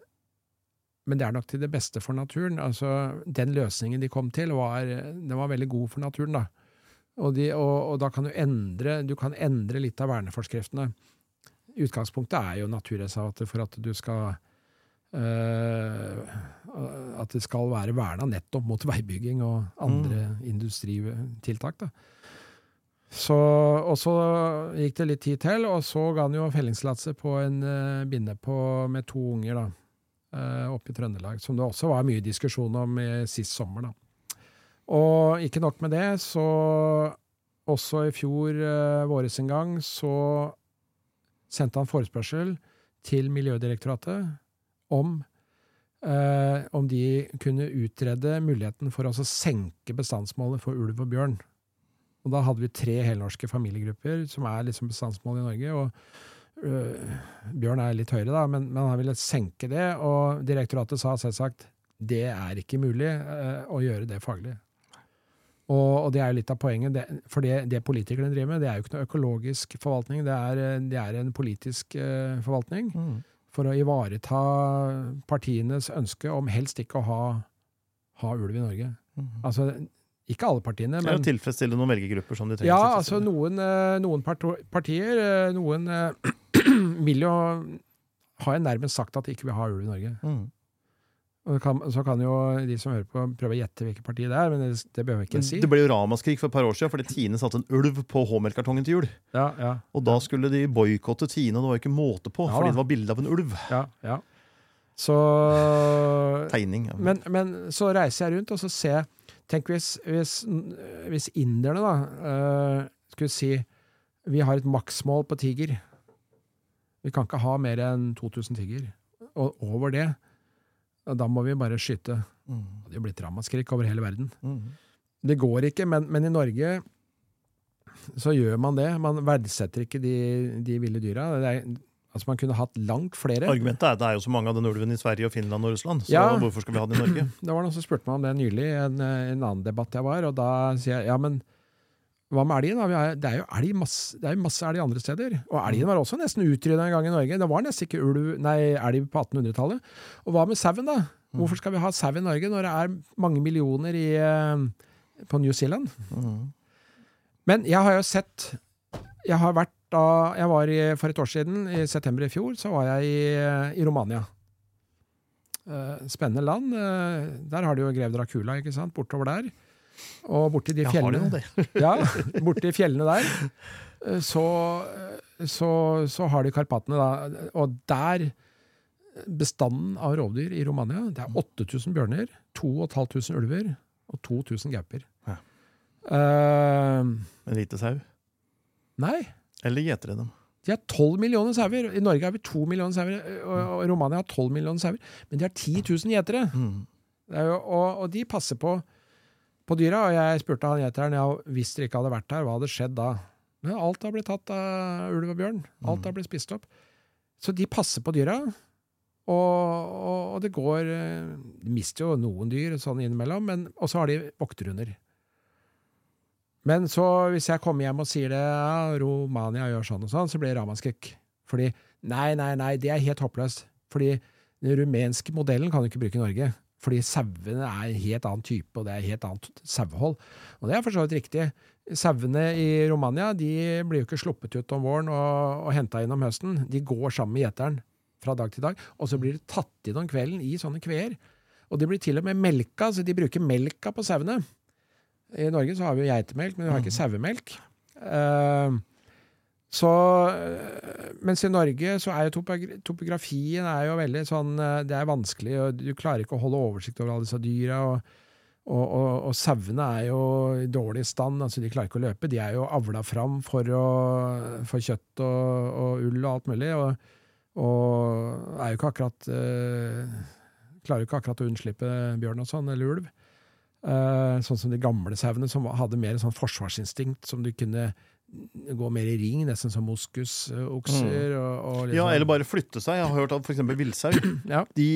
A: men det er nok til det beste for naturen. Altså, Den løsningen de kom til, var, den var veldig god for naturen. da. Og, de, og, og da kan du endre, du kan endre litt av verneforskriftene. Utgangspunktet er jo naturreservatet for at du skal At det skal være verna nettopp mot veibygging og andre industritiltak. da. Så, og så gikk det litt tid til, og så ga han jo fellingstillatelse på en uh, binne på, med to unger da, uh, oppe i Trøndelag, som det også var mye diskusjon om i, sist sommer. da. Og ikke nok med det, så også i fjor uh, våres en gang så sendte han forespørsel til Miljødirektoratet om eh, om de kunne utrede muligheten for å senke bestandsmålet for ulv og bjørn. Og da hadde vi tre helnorske familiegrupper, som er liksom bestandsmål i Norge. og øh, Bjørn er litt høyere, da, men, men, han ville senke det. Og direktoratet sa selvsagt det er ikke mulig øh, å gjøre det faglig. Og, og, det er jo litt av poenget. Det, for det, det, politikerne driver med, det er jo ikke noe økologisk forvaltning, det er, det er en politisk øh, forvaltning. Mm. For å ivareta partienes ønske om helst ikke å ha, ha ulv i Norge. Mm. Altså, ikke alle partiene, men
B: Eller tilfredsstille noen velgergrupper som de trenger.
A: Ja, altså noen, eh, noen partier eh, Noen eh, vil jo har jeg nærmest sagt at de ikke vil ha ulv i Norge. Mm. Kan, så kan jo de som hører på, prøve å gjette hvilket parti det er, men det, det behøver jeg ikke si.
B: Det ble jo ramaskrik for et par år siden fordi Tine satte en ulv på H-melkartongen til jul.
A: Ja, ja,
B: og da skulle de boikotte Tine, og det var jo ikke måte på, ja, fordi det var bilde av en ulv.
A: Ja, ja. Så
B: Tegning.
A: Men, men, så reiser jeg rundt, og så ser jeg Tenk hvis, hvis, hvis inderne da uh, skulle si vi har et maksmål på tiger. Vi kan ikke ha mer enn 2000 tiger. Og over det, da må vi bare skyte. Mm. Det blitt ramaskrik over hele verden. Mm. Det går ikke, men, men, i Norge så gjør man det. Man verdsetter ikke de, de ville dyra. Er, Altså Man kunne hatt langt flere.
B: Argumentet er at det er jo så mange av den ulven i Sverige, og Finland og Russland. Så ja, hvorfor skal vi ha den i Norge?
A: Det var noen som spurte meg om det nylig i en, en, annen debatt jeg var. Og da sier jeg ja, men hva med elgen? Det er jo elg masse, det er masse elg andre steder. Og elgen var også nesten utrydda en gang i Norge. Det var nesten ikke ulv, nei, elg på 1800-tallet. Og hva med sauen, da? Hvorfor skal vi ha sau i Norge når det er mange millioner i, eh, på New Zealand? Men jeg har jo sett Jeg har vært da jeg var i, for et år siden, i september i fjor, så var jeg i, i Romania. Uh, spennende land. Uh, der har de jo grev Dracula, ikke sant, bortover der. Og borti de fjellene
B: ja,
A: borti fjellene der. Uh, så, så, så, har de Karpatene, da. Og der Bestanden av rovdyr i Romania det er 8000 bjørner, 2500 ulver og 2000 gauper. Ja.
B: en lite sau?
A: Nei.
B: Eller gjeter de dem?
A: De har 12 millioner sauer. I Norge har vi 2 millioner sauer, og Romania har 12 millioner sauer. Men de har 10 000 gjetere. Mm. Og, og, de passer på, på dyra. Og jeg spurte han gjeteren ja, hvis dere ikke hadde vært her, hva hadde skjedd da? Men alt har blitt tatt av ulv og bjørn. Alt har blitt spist opp. Så de passer på dyra. Og, og, og det går De mister jo noen dyr sånn innimellom, men også har de vokterhunder. Men så, hvis jeg kommer hjem og sier det, ja, Romania gjør sånn og sånn, så blir det ramaskrik. Fordi nei, nei, nei, det er helt håpløst. Fordi den rumenske modellen kan du ikke bruke i Norge. Fordi sauene er en helt annen type, og det er helt annet sauehold. Og det er for så vidt riktig. Sauene i Romania de blir jo ikke sluppet ut om våren og, og henta inn om høsten. De går sammen med gjeteren fra dag til dag, og så blir de tatt inn om kvelden i sånne kveer. Og de blir til og med melka, så de bruker melka på sauene. I Norge så har vi jo geitemelk, men vi har ikke mm. sauemelk. Uh, så, eh, mens i Norge så er jo topografien er jo veldig sånn eh, Det er vanskelig, og du klarer ikke å holde oversikt over alle disse dyra. Og, og, og, og sauene er jo i dårlig stand, altså de klarer ikke å løpe. De er jo avla fram for, å, for kjøtt og, og, ull og alt mulig, og, er jo ikke akkurat øh, Klarer jo ikke akkurat å unnslippe bjørn og sånn, eller ulv. Uh, sånn som de gamle sauene, som hadde mer sånn forsvarsinstinkt, som du kunne gå mer i ring, nesten som moskusokser. Mm. Og, og
B: liksom. Ja, eller bare flytte seg. Jeg har hørt at f.eks. villsau ja. de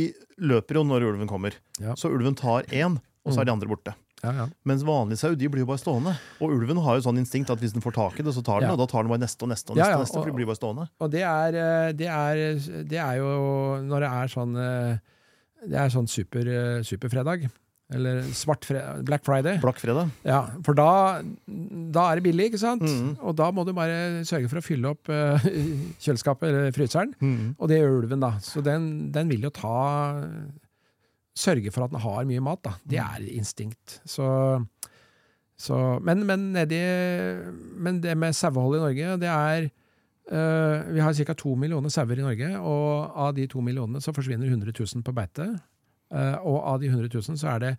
B: løper jo når ulven kommer. Ja. Så ulven tar én, og så er de andre borte. Ja, ja. Mens vanlige sau de blir jo bare stående. Og ulven har jo sånn instinkt at hvis den får tak i det, så tar den og da tar den bare neste og neste. og neste, neste for de blir bare stående.
A: Og det er, eh, det er, det er jo når det er sånn eh, Det er sånn super, superfredag. Eller svart Black Friday.
B: Black Friday.
A: Ja, For da, da, er det billig, ikke sant? Mm. Og da må du bare sørge for å fylle opp uh, kjøleskapet eller fryseren. Mm. Og det gjør ulven, da. Så den, den, vil jo ta Sørge for at den har mye mat, da. Det mm. er instinkt. Så Så, men, men, nedi, men det med sauehold i Norge, det er uh, Vi har ca. to millioner sauer i Norge, og av de to millionene så forsvinner 100 000 på beite. Uh, og av de 100 000 så er det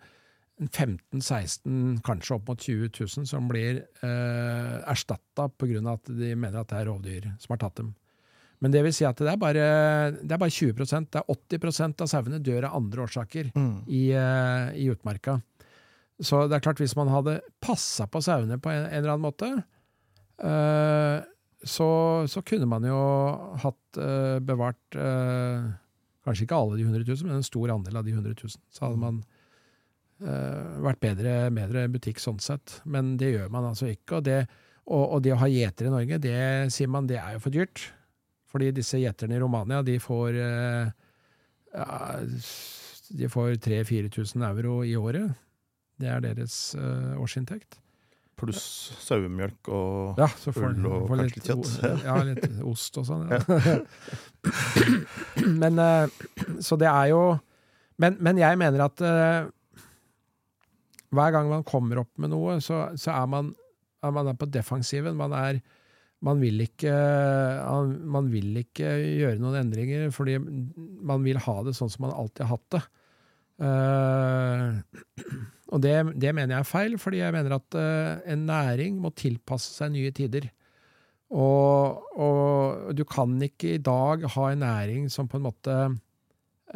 A: 15-16, kanskje opp mot 20 000, som blir eh, erstatta pga. at de mener at det er rovdyr som har tatt dem. Men det vil si at det er bare, det er bare 20% det er 80% av sauene dør av andre årsaker mm. i, eh, i, utmarka. Så det er klart, hvis man hadde passa på sauene på en, en, eller annen måte, eh, så, så, kunne man jo hatt eh, bevart kanskje ikke alle de 100 000, men en stor andel av de 100 000. Så hadde man vært bedre, bedre butikk sånn sett. Men det gjør man altså ikke. Og det, og, og det å ha gjetere i Norge, det sier man det er jo for dyrt. Fordi disse gjeterne i Romania, de får uh, ja, de får 3000-4000 euro i året. Det er deres uh, årsinntekt.
B: Pluss sauemjølk og
A: ja,
B: ull og kanskje litt kjøtt.
A: Ja, litt ost og sånn. Ja. men uh, Så det er jo Men, men jeg mener at uh, hver gang man kommer opp med noe, så, så er, man, er på defensiven. Man er man vil, ikke, man vil ikke gjøre noen endringer, fordi man vil ha det sånn som man alltid har hatt det. Uh, og det, det, mener jeg er feil, fordi jeg mener at uh, en næring må tilpasse seg nye tider. Og, og, du kan ikke i dag ha en næring som på en måte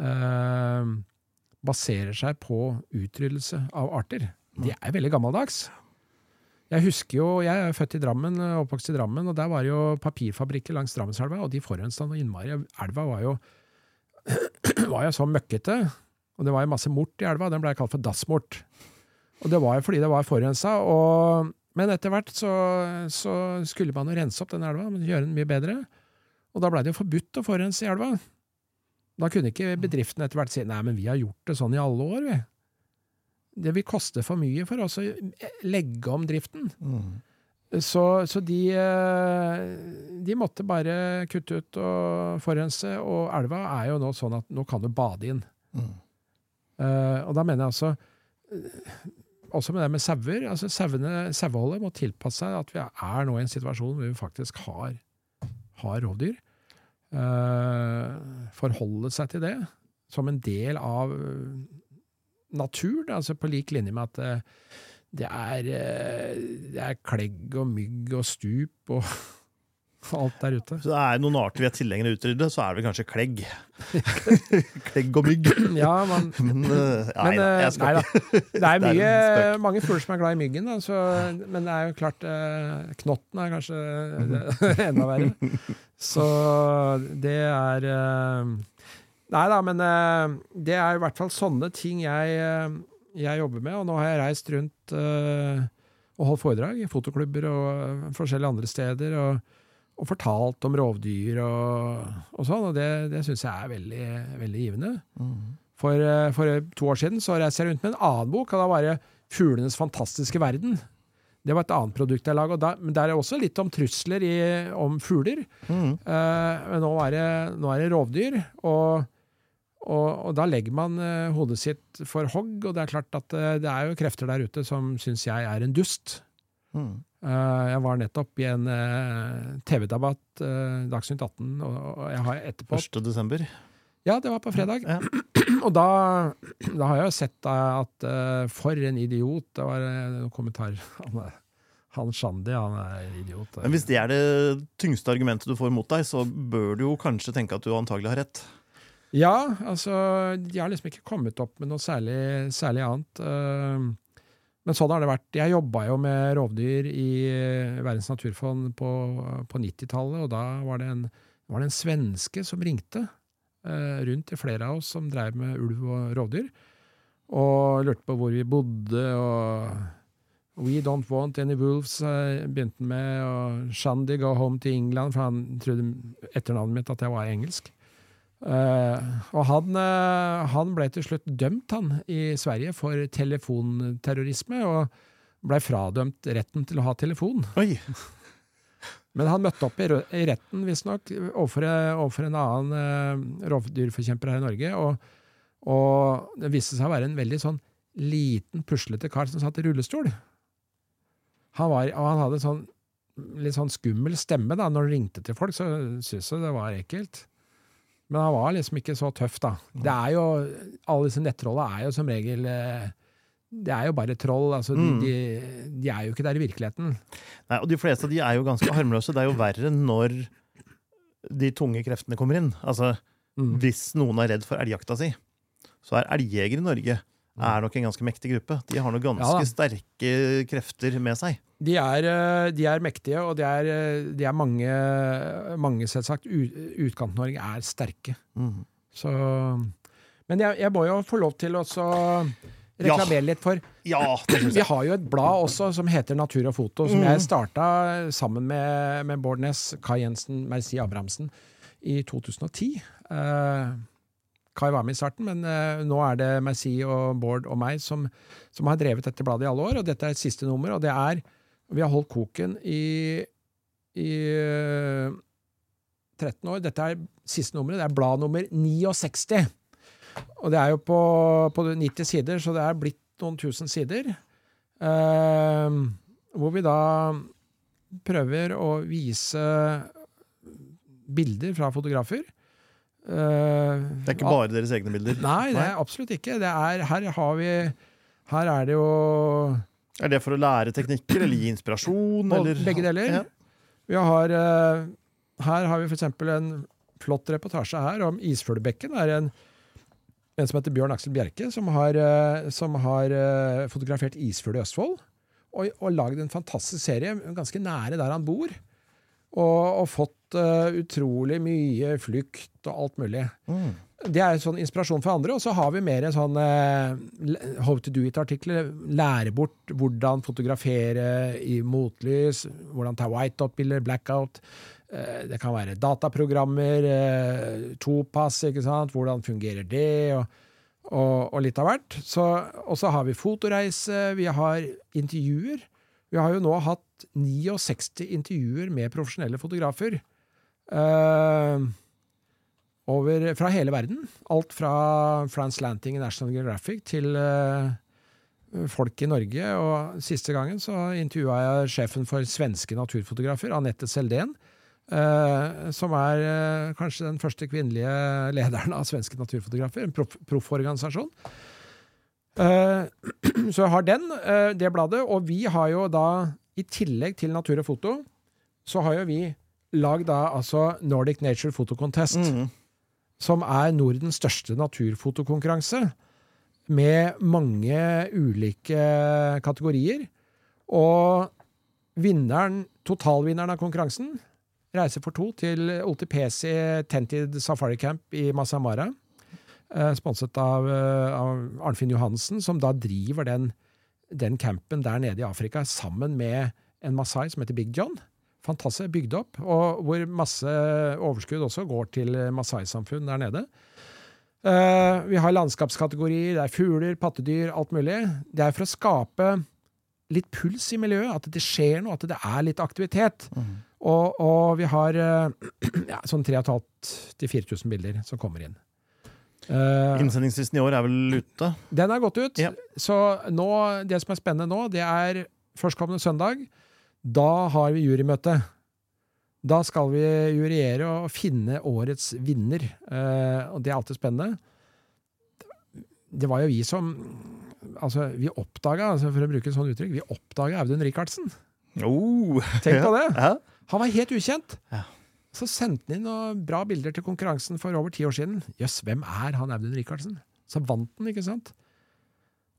A: uh, baserer seg på utryddelse av arter. Det er veldig gammeldags. Jeg husker jo, jeg er født i Drammen, oppvokst i Drammen, og der var jo papirfabrikker langs Drammenselva, og de forurensa noe innmari. Elva var jo, var jo så møkkete, og det var jo masse mort i elva, den blei kalt for dassmort. Og det var jo fordi det var forurensa, men etter hvert så, så, skulle man jo rense opp den elva, gjøre den mye bedre. Og da blei det jo forbudt å forurense i elva. Da kunne ikke bedriftene etter hvert si nei, men vi har gjort det sånn i alle år, vi det vil koste for mye for oss å legge om driften. Mm. Så, så de, eh, de, måtte bare kutte ut og forurense, og elva er jo nå sånn at nå kan du bade inn. Mm. Uh, og da mener jeg altså eh, Også med det med sauer. altså Saueholdet må tilpasse seg at vi er nå i en situasjon hvor vi faktisk har, har rovdyr. Uh, forholde seg til det som en del av natur, da, altså på lik linje med at uh, det er, det er klegg og mygg og stup og alt der ute.
B: Så det er noen arter vi er tilhengere av å utrydde, så er det kanskje klegg. klegg og mygg.
A: Ja, man, men, uh, nei, men, jeg skal nei, ikke. Det er mye, mange fugler som er glad i myggen, da, så, men det er jo klart uh, Knotten er kanskje enda verre. Så det er uh, Nei da, men det er i hvert fall sånne ting jeg, jeg, jobber med. Og nå har jeg reist rundt og holdt foredrag i fotoklubber og forskjellige andre steder. Og, og fortalt om rovdyr og, og sånn, og det, det syns jeg er veldig, veldig givende. Mm. For, for, to år siden så reiste jeg rundt med en annen bok, og da var det 'Fuglenes fantastiske verden'. Det var et annet produkt jeg laga. Men det er også litt om trusler i, om fugler. Mm. men nå er, det, nå er det rovdyr. og og, og, da legger man uh, hodet sitt for hogg, og det er klart at uh, det er jo krefter der ute som syns jeg er en dust. Mm. Uh, jeg var nettopp i en TV-debatt, Dagsnytt 18, og, jeg har etterpå
B: 1. desember?
A: Ja, det var på fredag. Ja. og da, da, har jeg jo sett at for en idiot Det var noen kommentarer han, han Shandi, han er idiot.
B: Men Hvis det er det tyngste argumentet du får mot deg, så bør du jo kanskje tenke at du antagelig har rett?
A: Ja, altså De har liksom ikke kommet opp med noe særlig, særlig annet. Men sånn har det vært. Jeg jobba jo med rovdyr i Verdens naturfond på, på 90-tallet, og da var det, en, var det en svenske som ringte eh, rundt til flere av oss som drev med ulv og rovdyr, og lurte på hvor vi bodde. og We don't want any wolves, uh, begynte han med. Og Shandy go home to England, for han trodde etternavnet mitt at jeg var engelsk. Uh, og han, uh, han, ble til slutt dømt, han, i Sverige for telefonterrorisme, og ble fradømt retten til å ha telefon.
B: Oi.
A: Men han møtte opp i, i retten, visstnok, overfor, overfor en annen uh, rovdyrforkjemper her i Norge, og, og, det viste seg å være en veldig sånn liten, puslete kar som satt i rullestol. Han, var, og han hadde en sånn litt sånn skummel stemme da, når han ringte til folk, så syntes jeg det var ekkelt. Men han var liksom ikke så tøff, da. Det er jo, Alle disse nettrolla er jo som regel eh, Det er jo bare troll. altså de,
B: Mm.
A: de, de er jo ikke der i virkeligheten.
B: Nei, og de fleste av de er jo ganske harmløse. Det er jo verre når de tunge kreftene kommer inn. Altså,
A: Mm.
B: Hvis noen er redd for elgjakta si, så er elgjegere i Norge er nok en ganske mektig gruppe. De har noen ganske
A: Mm. Ja
B: sterke krefter med seg.
A: De er, eh, de er mektige, og de er, eh, de er mange, mange selvsagt. Utkant-Norge er sterke.
B: Mm.
A: Så, men jeg, jeg må jo få lov til å reklamere reklamere litt for
B: Ja,
A: Vi har jo et blad også som heter Natur og Foto, som
B: mm.
A: jeg starta sammen med, med Bård Næss, Kai Jensen, Merci Abrahamsen i 2010. Eh, Kai var med i starten, men uh, nå er det Merci og Bård og meg som, som har drevet dette bladet i alle år, og dette er siste nummer, og det er Vi har holdt koken i, i uh, 13 år. Dette er siste nummeret. Det er blad nummer 69. Og det er jo på, på 90 sider, så det er blitt noen tusen sider. Uh, hvor vi da prøver å vise bilder fra fotografer. Eh,
B: Det er ikke bare deres egne bilder.
A: Nei, det er absolutt ikke. Det er, her har vi Her er det jo
B: Er det for å lære teknikker eller gi inspirasjon? Eller?
A: begge deler.
B: Ja.
A: Vi har, eh, her har vi eksempel en flott reportasje her om Isfuglebekken. Det er en, en som heter Bjørn Aksel Bjerke, som har, eh, som har fotografert isfugl i Østfold. Og, og lagd en fantastisk serie ganske nære der han bor. Og, og fått eh, utrolig mye flukt og alt mulig.
B: Mm.
A: Det er sånn inspirasjon for andre. Og så har vi mer sånn uh, how to do it-artikler. Lære bort hvordan fotografere i motlys, hvordan ta white-up-bilder, blackout. Eh, det kan være dataprogrammer, topass, ikke sant. Hvordan fungerer det? Og, og, og litt av hvert. Og så har vi fotoreise, vi har intervjuer. Vi har jo nå hatt 69 intervjuer med profesjonelle fotografer. Eh, over, fra hele verden. Alt fra France Lanting i National Geographic til uh, folk i Norge. Og siste gangen så intervjua jeg sjefen for svenske naturfotografer, Anette Seldén. Uh, som er uh, kanskje den første kvinnelige lederen av svenske naturfotografer. En proff- profforganisasjon. Eh, så jeg har den, det bladet. Og vi har jo da, i tillegg til Natur og Foto, så har jo vi lagd da altså Nordic Nature Photo Contest
B: Mm.
A: som er Nordens største naturfotokonkurranse, med mange ulike kategorier. Og vinneren, totalvinneren av konkurransen reiser for to til OTPC Tented Safari Camp i Masamara. Eh, sponset av, eh, av Arnfinn Johansen, som da driver den, den campen der nede i Afrika sammen med en masai som heter Big John. Fantastisk bygd opp, og hvor masse overskudd også går til masai-samfunn der nede. Uh, vi har landskapskategorier, det er fugler, pattedyr, alt mulig. Det er for å skape litt puls i miljøet, at det skjer noe, at det er litt aktivitet. Og, og vi har uh, ja, sånn 3500-4000 bilder som kommer inn. Uh,
B: Innsendingslisten i år er vel ute?
A: den er gått ut.
B: Ja.
A: Så nå, det som er spennende nå, det er førstkommende søndag. Da har vi jurymøte. Da skal vi juryere og finne årets vinner. Eh, og det er alltid spennende. Det var jo vi som Altså, vi oppdaga, altså for å bruke et sånt uttrykk, vi oppdaga Audun Rikardsen.
B: Oh.
A: Tenk på det!
B: Ja.
A: Han var helt ukjent.
B: Ja.
A: Så sendte han inn noen bra bilder til konkurransen for over ti år siden. Jøss, hvem er han Audun Rikardsen? Så vant han, ikke sant?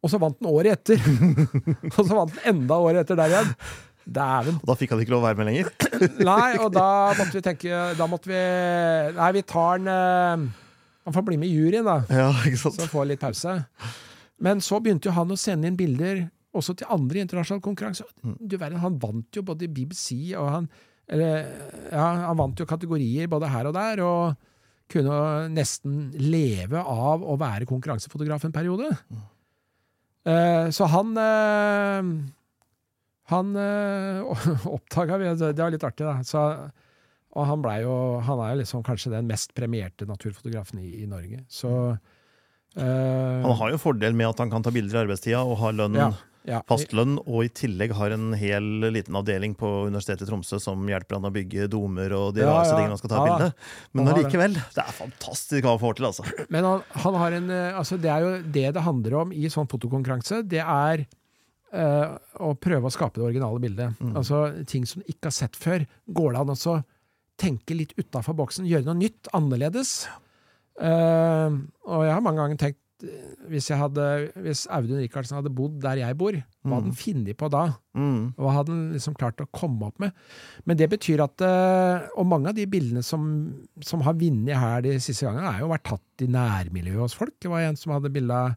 A: Og så vant han året etter! og så vant han enda året etter der igjen. Dæven.
B: Og da fikk han ikke lov å være med lenger?
A: Nei, og da måtte vi tenke Da måtte vi Nei, vi tar han eh, Han får bli med i juryen, da.
B: Ja, ikke sant?
A: Så får litt pause. Men så begynte jo han å sende inn bilder også til andre internasjonale konkurranser. Du verden, Han vant jo både BBC og han eller, ja, Han vant jo kategorier både her og der, og kunne nesten leve av å være konkurransefotograf en periode. Uh, så han eh, Han øh, oppdaga vi, det var litt artig, da. Så, og han jo Han er jo liksom kanskje den mest premierte naturfotografen i, i Norge. Så øh,
B: Han har jo fordel med at han kan ta bilder i arbeidstida og har lønn
A: Ja. Ja,
B: fastlønn, og i tillegg har en hel liten avdeling på Universitetet i Tromsø som hjelper han å bygge domer og de
A: Ja, ja.
B: tingene han skal ta
A: Ja,
B: bilde. Men allikevel, det er fantastisk hva han får til, altså.
A: Men han, han har en eh, Altså, det er jo det det handler om i sånn fotokonkurranse. Det er eh, å prøve å skape det originale bildet.
B: Mm.
A: Altså ting som du ikke har sett før. Går det an å tenke litt utafor boksen? Gjøre noe nytt? Annerledes? Uh, og jeg har mange ganger tenkt eh, hvis, jeg hadde, hvis Audun Rikardsen hadde bodd der jeg bor, hva hadde han funnet på da?
B: Mm.
A: Hva hadde han liksom klart å komme opp med? Men det betyr at Og mange av de bildene som, som har vunnet her de siste gangene, er jo vært tatt i nærmiljøet hos folk. Det var en som hadde bilde av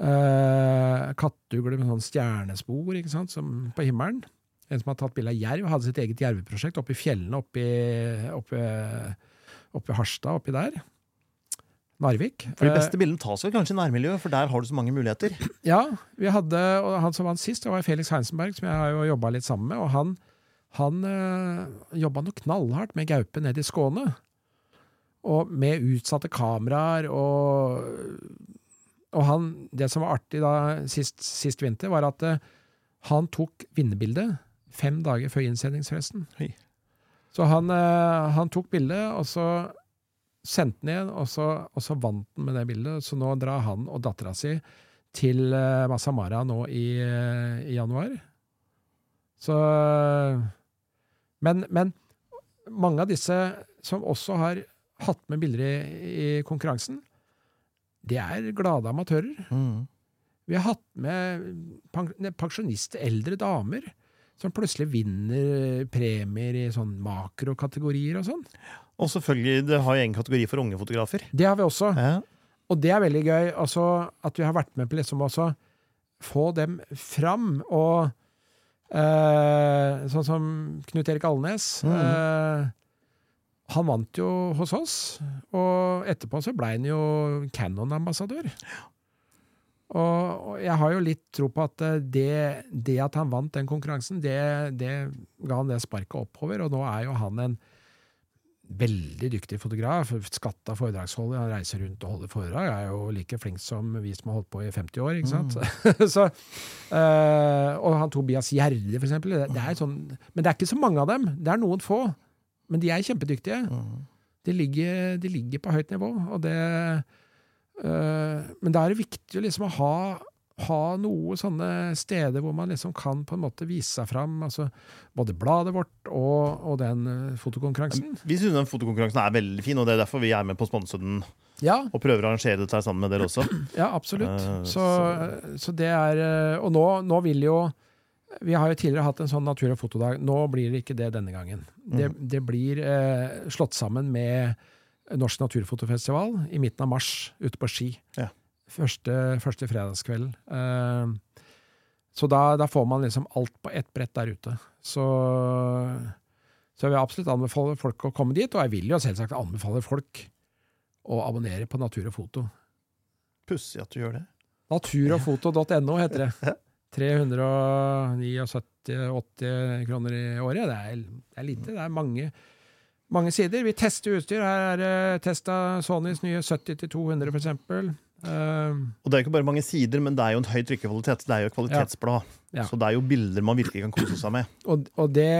A: uh, kattugle med sånn stjernespor ikke sant, som, på himmelen. En som har tatt bilde av jerv, hadde sitt eget jerveprosjekt oppe i fjellene oppe i, oppe, oppe i Harstad, oppi der. Narvik.
B: For de
A: Eh,
B: beste bildene tas vel kanskje i nærmiljøet, for der har du så mange muligheter.
A: ja, vi hadde, og han som vant sist, det var Felix Heinsenberg, som jeg har jo jobba litt sammen med. Og han, han øh, jobba noe knallhardt med gaupe nede i Skåne. Og med utsatte kameraer og Og han, det som var artig da sist, sist vinter, var at uh, han tok vinnerbildet fem dager før innsendingsfesten.
B: Hei.
A: Så han, uh, han tok bildet, og så sendte den igjen, og så, og så vant den med det bildet. Så nå drar han og dattera si til uh, Masamara nå i, i januar. Så men, men mange av disse som også har hatt med bilder i, i konkurransen, de er glade amatører.
B: Mm.
A: Vi har hatt med pensjonister, eldre damer, som plutselig vinner premier i sånn makrokategorier og sånn.
B: Og selvfølgelig, det har jo egen kategori for unge fotografer.
A: Det har vi også.
B: Ja.
A: Og det er veldig gøy altså, at vi har vært med på liksom også få dem fram. Og eh, sånn som Knut Erik Alnes.
B: Mm.
A: Eh, han vant jo hos oss, og etterpå så ble han jo Cannon-ambassadør. Og, og jeg har jo litt tro på at eh, det, det at han vant den konkurransen, det, det ga han det sparket oppover, og nå er jo han en veldig dyktig fotograf, skatta foredragsholder, han reiser rundt og holder foredrag, er jo like flink som vi som har holdt på i 50 år, ikke sant? så, øh, og han Tobias Gjerde, for eksempel, det, det er sånn, men det er ikke så mange av dem, det er noen få, men de er kjempedyktige.
B: Mm.
A: De ligger, de ligger på høyt nivå, og det øh, Men da er det viktig å liksom ha, ha noe sånne steder hvor man liksom kan på en måte vise seg fram, altså både bladet vårt og, og den eh, fotokonkurransen.
B: Vi synes den fotokonkurransen er veldig fin, og det er derfor vi er med på å sponse den
A: Ja,
B: og prøver å arrangere dette sammen med dere også.
A: ja absolutt.
B: Eh,
A: Så, så det er Og nå, nå vil jo Vi har jo tidligere hatt en sånn natur- og fotodag. Nå blir det ikke det denne gangen. Det, det blir eh, slått sammen med Norsk naturfotofestival i midten av mars ute på Ski.
B: Ja.
A: Første, første fredagskvelden. Eh, så da, da får man liksom alt på ett brett der ute. Så, så jeg vil absolutt anbefale folk å komme dit, og jeg vil jo selvsagt anbefale folk å abonnere på Natur og Foto.
B: Pussig at du gjør det.
A: Naturogfoto.no heter det. 379-80 kroner i året. Det er, det er lite. Det er mange, mange sider. Vi tester utstyr. Her er det testa Sonys nye 70-200, for eksempel. Uh,
B: Og det er ikke bare mange sider, men det er jo en høy trykkekvalitet. Det er jo et kvalitetsblad.
A: Ja.
B: Så det er jo bilder man virkelig kan kose seg med.
A: og og det,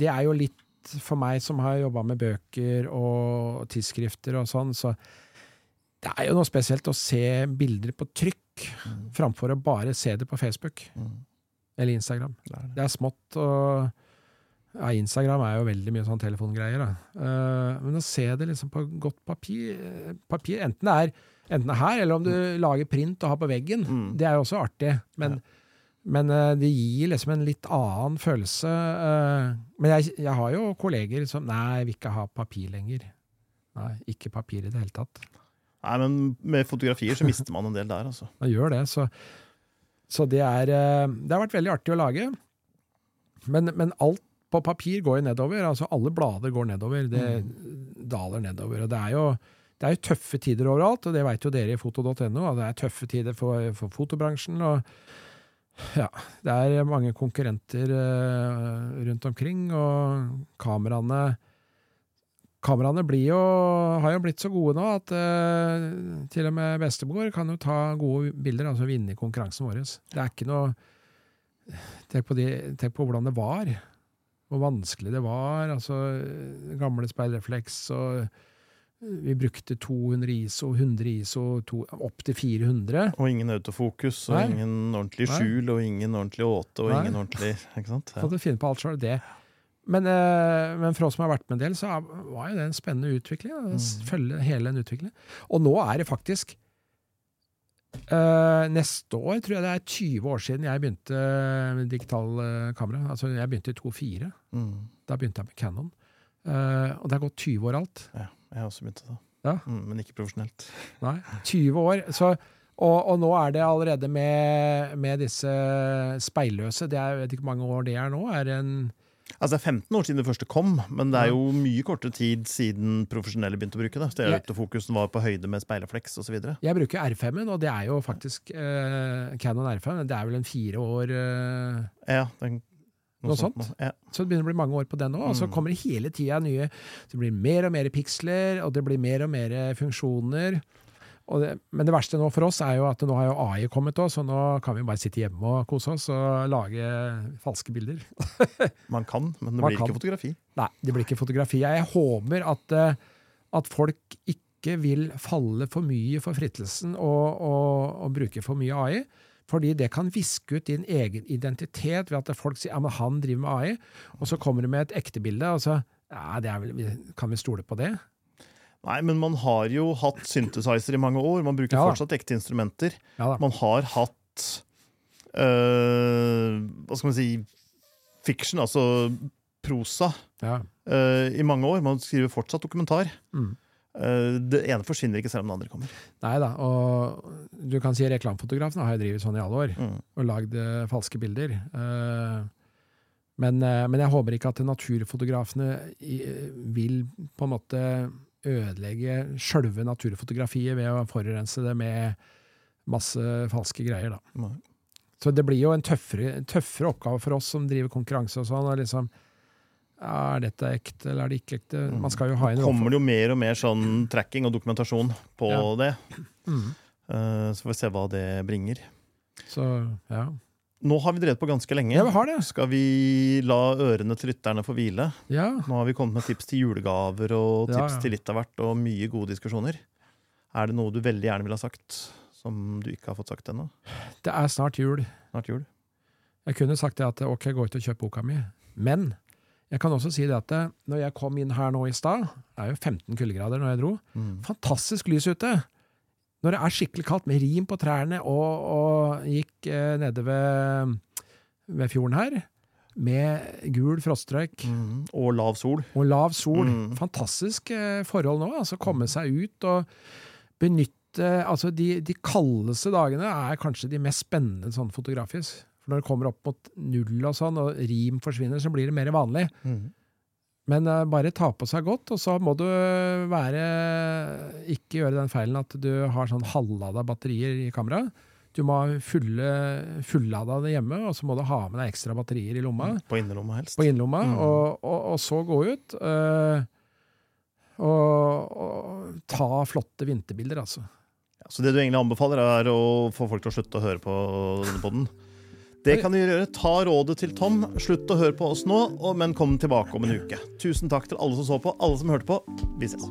A: det er jo litt for meg som har jobba med bøker og tidsskrifter og sånn, så det er jo noe spesielt å se bilder på trykk framfor å bare se det på Facebook
B: Mm.
A: eller Instagram.
B: Det er det.
A: Det er smått, og ja, Instagram er jo veldig mye sånn telefongreier. Eh, men å se det liksom på godt papir, papir enten, det er, enten er her, eller om du lager print og har på veggen,
B: Mm.
A: det er jo også artig. Men, men uh, det gir liksom en litt annen følelse. Uh, men jeg, jeg har jo kolleger som Nei, jeg vil ikke ha papir lenger. Nei, ikke papir i det hele tatt.
B: Nei, men med fotografier så mister man en del der, altså.
A: Man gjør det, så, så det er eh, Det har vært veldig artig å lage. Men, men alt på papir går jo nedover. altså Alle blader går nedover. Det daler nedover. og Det er jo det er jo tøffe tider overalt, og det vet jo dere i foto.no. og Det er tøffe tider for, for fotobransjen. og ja, Det er mange konkurrenter uh, rundt omkring, og kameraene Kameraene blir jo, har jo blitt så gode nå at eh, til og med bestemor kan jo ta gode bilder, altså vinne i konkurransen vår. Det er ikke noe Tenk på, de, tenk på hvordan det var. Hvor vanskelig det var. Altså, gamle speilrefleks og Vi brukte 200 ISO, 100 ISO, opp til 400.
B: Og ingen autofokus, og
A: Nei.
B: ingen ordentlig
A: Nei.
B: skjul, og ingen ordentlig åte, og
A: Nei.
B: ingen ordentlig Ikke sant?
A: Så du finne på alt selv, det. Men, eh, men for oss som har vært med en del, så var jo det en spennende utvikling.
B: Mm.
A: Følge hele den utviklingen. Og nå er det faktisk Uh, Neste år tror jeg det er 20 år siden jeg begynte med digital uh, kamera. Altså jeg begynte i 2004.
B: Mm.
A: Da begynte jeg med Canon. Uh, og det har gått 20 år alt.
B: Ja, jeg har også begynt da.
A: Ja.
B: Mm, men ikke profesjonelt.
A: Nei, 20 år. Så, og, og nå er det allerede med, med disse speilløse det er, Jeg vet ikke hvor mange år det er nå. Er en
B: Altså Det er 15 år siden det første kom, men det er jo mye kortere tid siden profesjonelle begynte å bruke det. Autofokusen var på høyde med speilrefleks osv.
A: Jeg bruker R5-en, og det er jo faktisk eh, Canon R5. Det er vel en fire år eh,
B: Ja, den,
A: Noe sånt?
B: Ja.
A: Så det begynner å bli mange år på den òg. Og så
B: Mm.
A: kommer det hele tida nye Det blir mer og mer piksler, og det blir mer og mer funksjoner. Det, men det verste nå for oss er jo at nå har jo AI kommet òg, så nå kan vi bare sitte hjemme og kose oss og lage falske bilder.
B: Man kan, men det blir ikke fotografi.
A: Nei, det blir ikke fotografi. Jeg håper at, eh, at folk ikke vil falle for mye for frittelsen og, og, og bruke for mye AI. Fordi det kan viske ut din egen identitet ved at folk sier ja, men han driver med AI, og så kommer du med et ekte bilde, og så ja, det er kan vi stole på det?
B: Nei, men man har jo hatt synthesizer i mange år. Man bruker
A: Ja
B: fortsatt ekte instrumenter.
A: Ja.
B: Man har hatt øh, Hva skal man si Fiction, altså prosa,
A: Ja.
B: øh, i mange år. Man skriver fortsatt dokumentar.
A: Mm.
B: Øh, det ene forsvinner ikke selv om det andre kommer.
A: Nei da. Og du kan si reklamefotografen har jo drevet sånn i alle år.
B: Mm.
A: og lagd eh, falske bilder. Eh, men, eh, men jeg håper ikke at naturfotografene vil på en måte ødelegge sjølve naturfotografiet ved å forurense det med masse falske greier. Da. Så det blir jo en tøffere, tøffere oppgave for oss som driver konkurranse og sånn. Og liksom, er dette ekte, eller er det ikke ekte? Man skal jo ha inn
B: kommer det jo mer og mer sånn tracking og dokumentasjon på
A: Ja.
B: det.
A: Mm.
B: Eh, så får vi se hva det bringer.
A: Så ja.
B: Nå har vi drevet på ganske lenge.
A: Ja, vi har det.
B: Skal vi la ørene til lytterne få hvile?
A: Ja.
B: Nå har vi kommet med tips til julegaver og tips
A: ja.
B: til litt av hvert, og mye gode diskusjoner. Er det noe du veldig gjerne ville ha sagt, som du ikke har fått sagt ennå?
A: Det er snart jul.
B: Snart jul.
A: Jeg kunne sagt det at ok, gå ut og kjøp boka mi, men jeg kan også si det at eh, når jeg kom inn her nå i stad, det er jo 15 kuldegrader når jeg dro,
B: Mm.
A: fantastisk lys ute. Når det er skikkelig kaldt med rim på trærne, og, og gikk eh, nede ved, ved fjorden her, med gul frostrøyk
B: Mm. Og lav sol.
A: og lav sol.
B: Mm.
A: Fantastisk eh, forhold nå. altså Komme seg ut og benytte altså de, de kaldeste dagene er kanskje de mest spennende sånn fotografisk. For når det kommer opp mot null og sånn, og rim forsvinner, så blir det mer vanlig.
B: Mm.
A: Men eh, bare ta på seg godt, og så må du være Ikke gjøre den feilen at du har sånn halvlada batterier i kameraet. Du må ha fulle, fullada det hjemme, og så må du ha med deg ekstra batterier i lomma
B: På innerlomma helst.
A: på innerlomma,
B: Mm.
A: og, og, og så gå ut. øh, og, og ta flotte vinterbilder, altså.
B: Ja, så det du egentlig anbefaler, er å få folk til å slutte å høre på denne podden. Det kan dere gjøre. Ta rådet til Tom. Slutt å høre på oss nå, men kom tilbake om en uke. Tusen takk til alle som så på, alle som hørte på. Vi ses.